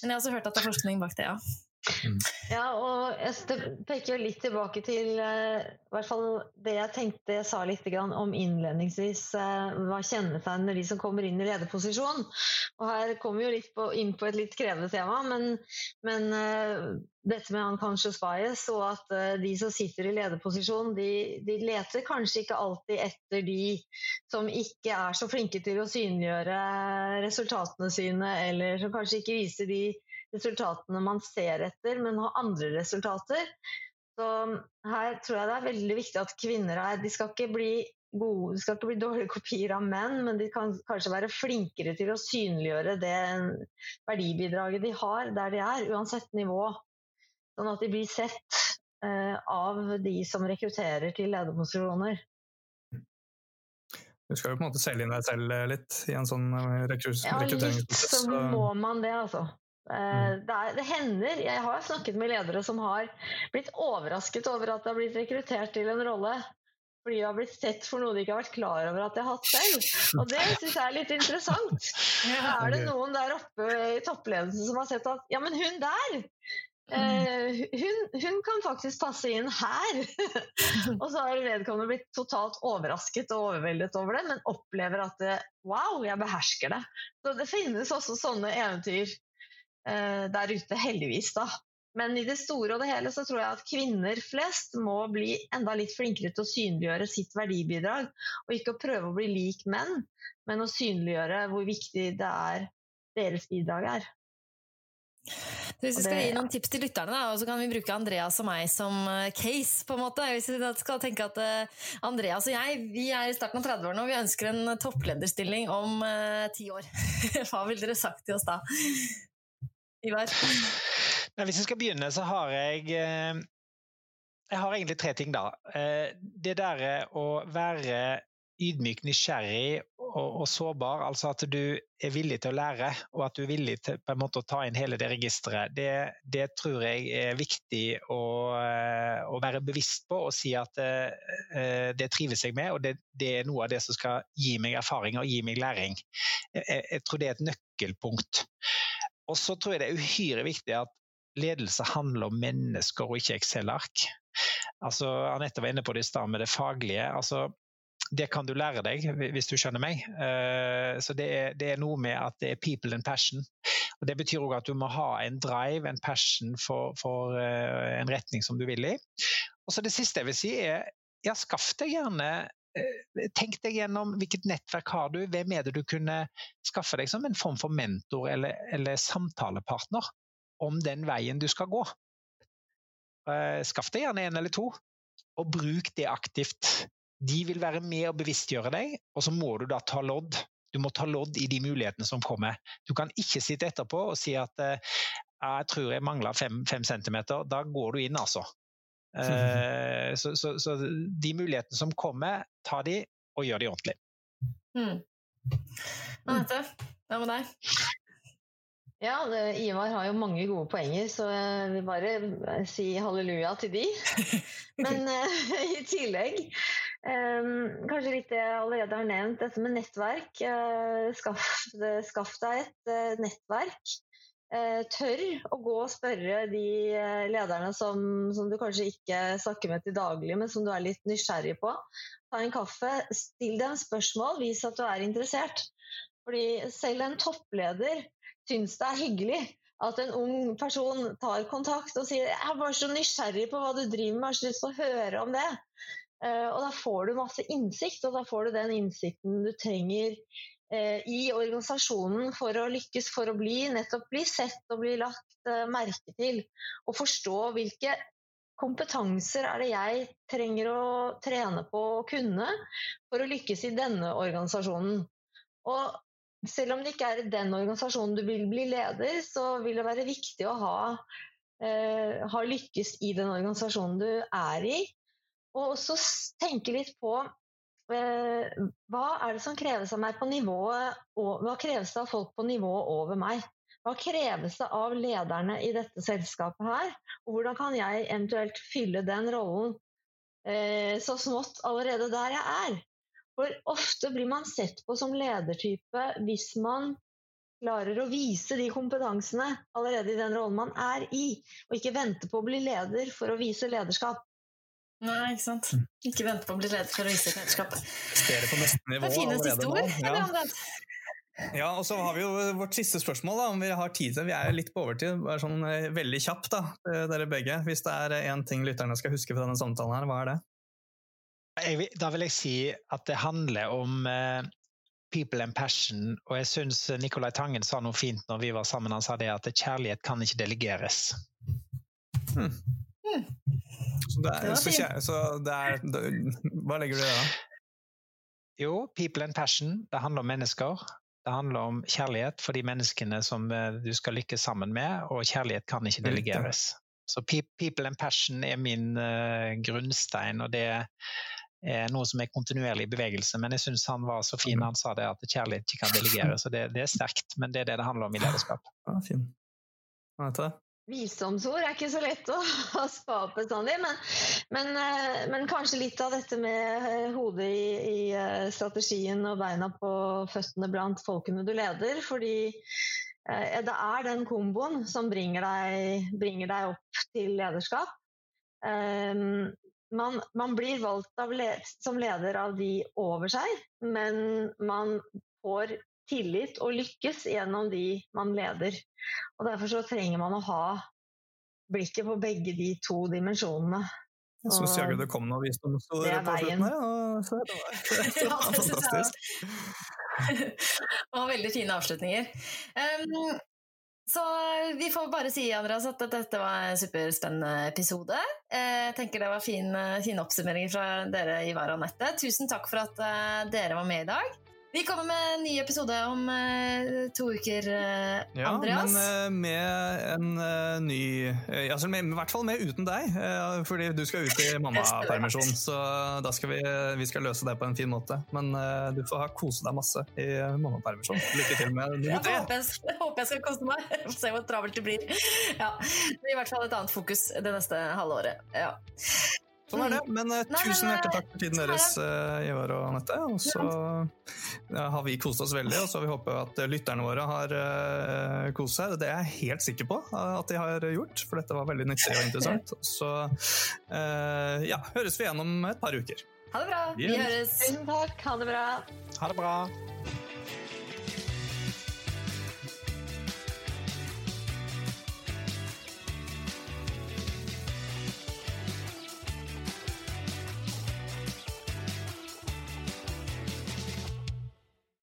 S2: jeg har også hørt at det er forskning bak det, ja.
S4: Mm. Ja, og jeg peker jo litt tilbake til uh, hvert fall det jeg tenkte jeg sa litt om innledningsvis. Uh, hva kjennetegner de som kommer inn i lederposisjon? Og her kommer vi jo litt på, inn på et litt krevende tema, men, men uh, dette med unconscious bias og at de som sitter i lederposisjon, de, de, leter kanskje ikke alltid etter de som ikke er så flinke til å synliggjøre resultatene sine, eller som kanskje ikke viser de resultatene man ser etter, men har andre resultater. Så her tror jeg det er veldig viktig at kvinner er De skal ikke bli gode, de skal ikke bli dårlige kopier av menn, men de kan kanskje være flinkere til å synliggjøre det verdibidraget de har der de er, uansett nivå. Sånn at de blir sett eh, av de som rekrutterer til lederposisjoner.
S3: Du skal jo på en måte selge inn deg selv litt i en sånn eh, rekrutteringsprosess.
S4: Ja, litt så må man det, altså. Eh, mm. Det, er, det, hender Jeg har snakket med ledere som har blitt overrasket over at de har blitt rekruttert til en rolle fordi de har blitt sett for noe de ikke har vært klar over at de har hatt selv. Og det syns jeg er litt interessant. Er det noen der oppe i toppledelsen som har sett at ja, men hun der Uh, hun, hun, kan faktisk passe inn her! og så har vedkommende blitt totalt overrasket og overveldet over det, men opplever at det, wow, jeg behersker det. Så det finnes også sånne eventyr Eh, der ute, heldigvis, da. Men i det store og det hele så tror jeg at kvinner flest må bli enda litt flinkere til å synliggjøre sitt verdibidrag. Og ikke å prøve å bli lik menn, men å synliggjøre hvor viktig det er deres bidrag er.
S2: hvis vi skal gi noen tips til lytterne, da, og så kan vi bruke Andreas og meg som eh, case. på en måte. Hvis vi skal tenke at uh, Andreas og jeg vi er i starten av 30-årene og vi ønsker en topplederstilling om ti år. Hva ville dere sagt til oss da?
S1: Ivar? Hvis jeg skal begynne, så har jeg eh, Jeg har egentlig tre ting, da. Eh, det derre å være ydmyk, nysgjerrig og, og, sårbar, altså at du er villig til å lære, og at du er villig til på en måte å ta inn hele det registeret, det, det tror jeg er viktig å, eh, å, være bevisst på og si at det trives jeg med, og det, det, er noe av det som skal gi meg erfaring og gi meg læring. Jeg, jeg tror det er et nøkkelpunkt. Og så tror jeg det er uhyre viktig at ledelse handler om mennesker og ikke Excel-ark. Altså, Anette var inne på det i stad med det faglige. altså det kan du lære deg, hvis du skjønner meg. Eh, så det er, det er, noe med at det er people and passion. Og Det betyr òg at du må ha en drive, en passion for, for eh, en retning som du vil i. Og så Det siste jeg vil si er ja, skaff deg gjerne tenk deg gjennom hvilket nettverk har du, hvem er det du kunne skaffe deg som en form for mentor eller, eller samtalepartner om den veien du skal gå. Eh, skaff deg gjerne en eller to, og bruk det aktivt. De vil være med og bevisstgjøre deg, og så må du da ta lodd. Du må ta lodd i de mulighetene som kommer. Du kan ikke sitte etterpå og si at eh, jeg tror jeg mangler fem, fem centimeter. Da går du inn, altså. Eh, så, så, så, de mulighetene som kommer, ta de og gjør de ordentlig. Mm.
S2: Anette, hva med deg?
S4: Ja, det, Ivar har jo mange gode poenger, så jeg vil bare eh, si halleluja til de. Men uh, i tillegg, um, kanskje litt det jeg allerede har nevnt, dette med nettverk. Uh, skaff, skaff, deg et uh, nettverk Eh, tør å gå og spørre de eh, lederne som, som, du kanskje ikke snakker med til daglig, men som du er litt nysgjerrig på. Ta en kaffe, still dem spørsmål, vis at du er interessert. Fordi selv en toppleder syns det er hyggelig at en ung person tar kontakt og sier 'jeg er bare så nysgjerrig på hva du driver med, jeg har så lyst til å høre om det'. Eh, og da får du masse innsikt, og da får du den innsikten du trenger Eh, i organisasjonen for å lykkes, for å bli, nettopp bli sett og bli lagt eh, merke til. Og forstå hvilke kompetanser er det jeg trenger å trene på å kunne for å lykkes i denne organisasjonen. Og selv om det ikke er i den organisasjonen du vil bli leder, så vil det være viktig å ha, eh, ha lykkes i den organisasjonen du er i. Og også tenke litt på eh, hva er det som kreves av meg på nivået og hva kreves det av folk på nivået over meg? Hva kreves det av lederne i dette selskapet her? Og hvordan kan jeg eventuelt fylle den rollen eh, så smått allerede der jeg er? For ofte blir man sett på som ledertype hvis man klarer å vise de kompetansene allerede i den rollen man er i, og ikke vente på å bli leder for å vise lederskap.
S2: Nei, ikke sant. Mm. Ikke vente på å bli leder for å vise lederskapet.
S3: Dere på neste nivå
S2: det er fine siste ord. Ja.
S3: Ja, og så har vi jo vårt siste spørsmål, da, om vi har tid til Vi er litt på overtid. Bare sånn eh, veldig kjapt, da, eh, dere begge. Hvis det er én ting lytterne skal huske fra denne samtalen her, hva er det?
S1: Jeg, da vil jeg si at det handler om uh, people and passion. Og jeg syns Nicolai Tangen sa noe fint når vi var sammen. Han sa det at kjærlighet kan ikke delegeres.
S3: Hmm. Så, det er, det så, så det er det, Hva legger du i det, da?
S1: Jo, people and passion. Det handler om mennesker. Det handler om kjærlighet for de menneskene som eh, du skal lykkes sammen med, og kjærlighet kan ikke delegeres. Så people and passion er min uh, grunnstein, og det er noe som er kontinuerlig i bevegelse. Men jeg syns han var så fin, han sa det at kjærlighet ikke kan delegere. Så det, det er sterkt, men det er det det handler om i lederskap.
S3: Ja, fin.
S4: Visdomsord er ikke så lett å skape opp bestandig, men, men, eh, men, kanskje litt av dette med eh, hodet i, i, eh, strategien og beina på føttene blant folkene du leder. Fordi det er den komboen som bringer deg, bringer deg opp til lederskap. Um, man, man, blir valgt le som leder av de over seg, men man får tillit og lykkes gjennom de man leder. Og Derfor så trenger man å ha blikket på begge de to dimensjonene.
S3: Jeg syns jaggu det kom noe visdomsord på slutten her. Så var, det var fantastisk.
S2: og veldig fine avslutninger. Um, så vi får bare si Andreas, at dette var en superspennende episode. Jeg tenker det var fine fin oppsummeringer fra dere, Ivar og Anette. Tusen takk for at eh, dere var med i dag. Vi kommer med en ny episode om uh, to uker, uh, ja, Andreas.
S3: Ja, men uh, med en ny altså med, I hvert fall med uten deg, fordi du skal ut i mammapermisjon. Så da skal vi, vi skal løse det på en fin måte. Men du får ha kose deg masse i mammapermisjon. Lykke til med nummer
S2: tre. Jeg håper jeg, jeg håper jeg skal kose meg. Se hvor travelt det blir. Ja, det blir i hvert fall et annet fokus det neste halvåret. Ja.
S3: Sånn er det. Mm. Men uh, tusen hjertelig takk for tiden deres, uh, Ivar og Anette. Og så uh, har vi kost oss veldig, og så vi håper at lytterne våre har uh, kost seg. Det er jeg helt sikker på at de har gjort, for dette var veldig nyttig og interessant. Så ja, høres vi igjen om et par uker.
S2: Ha det bra. Vi høres.
S4: Tusen takk. Ha det bra.
S1: Ha det bra.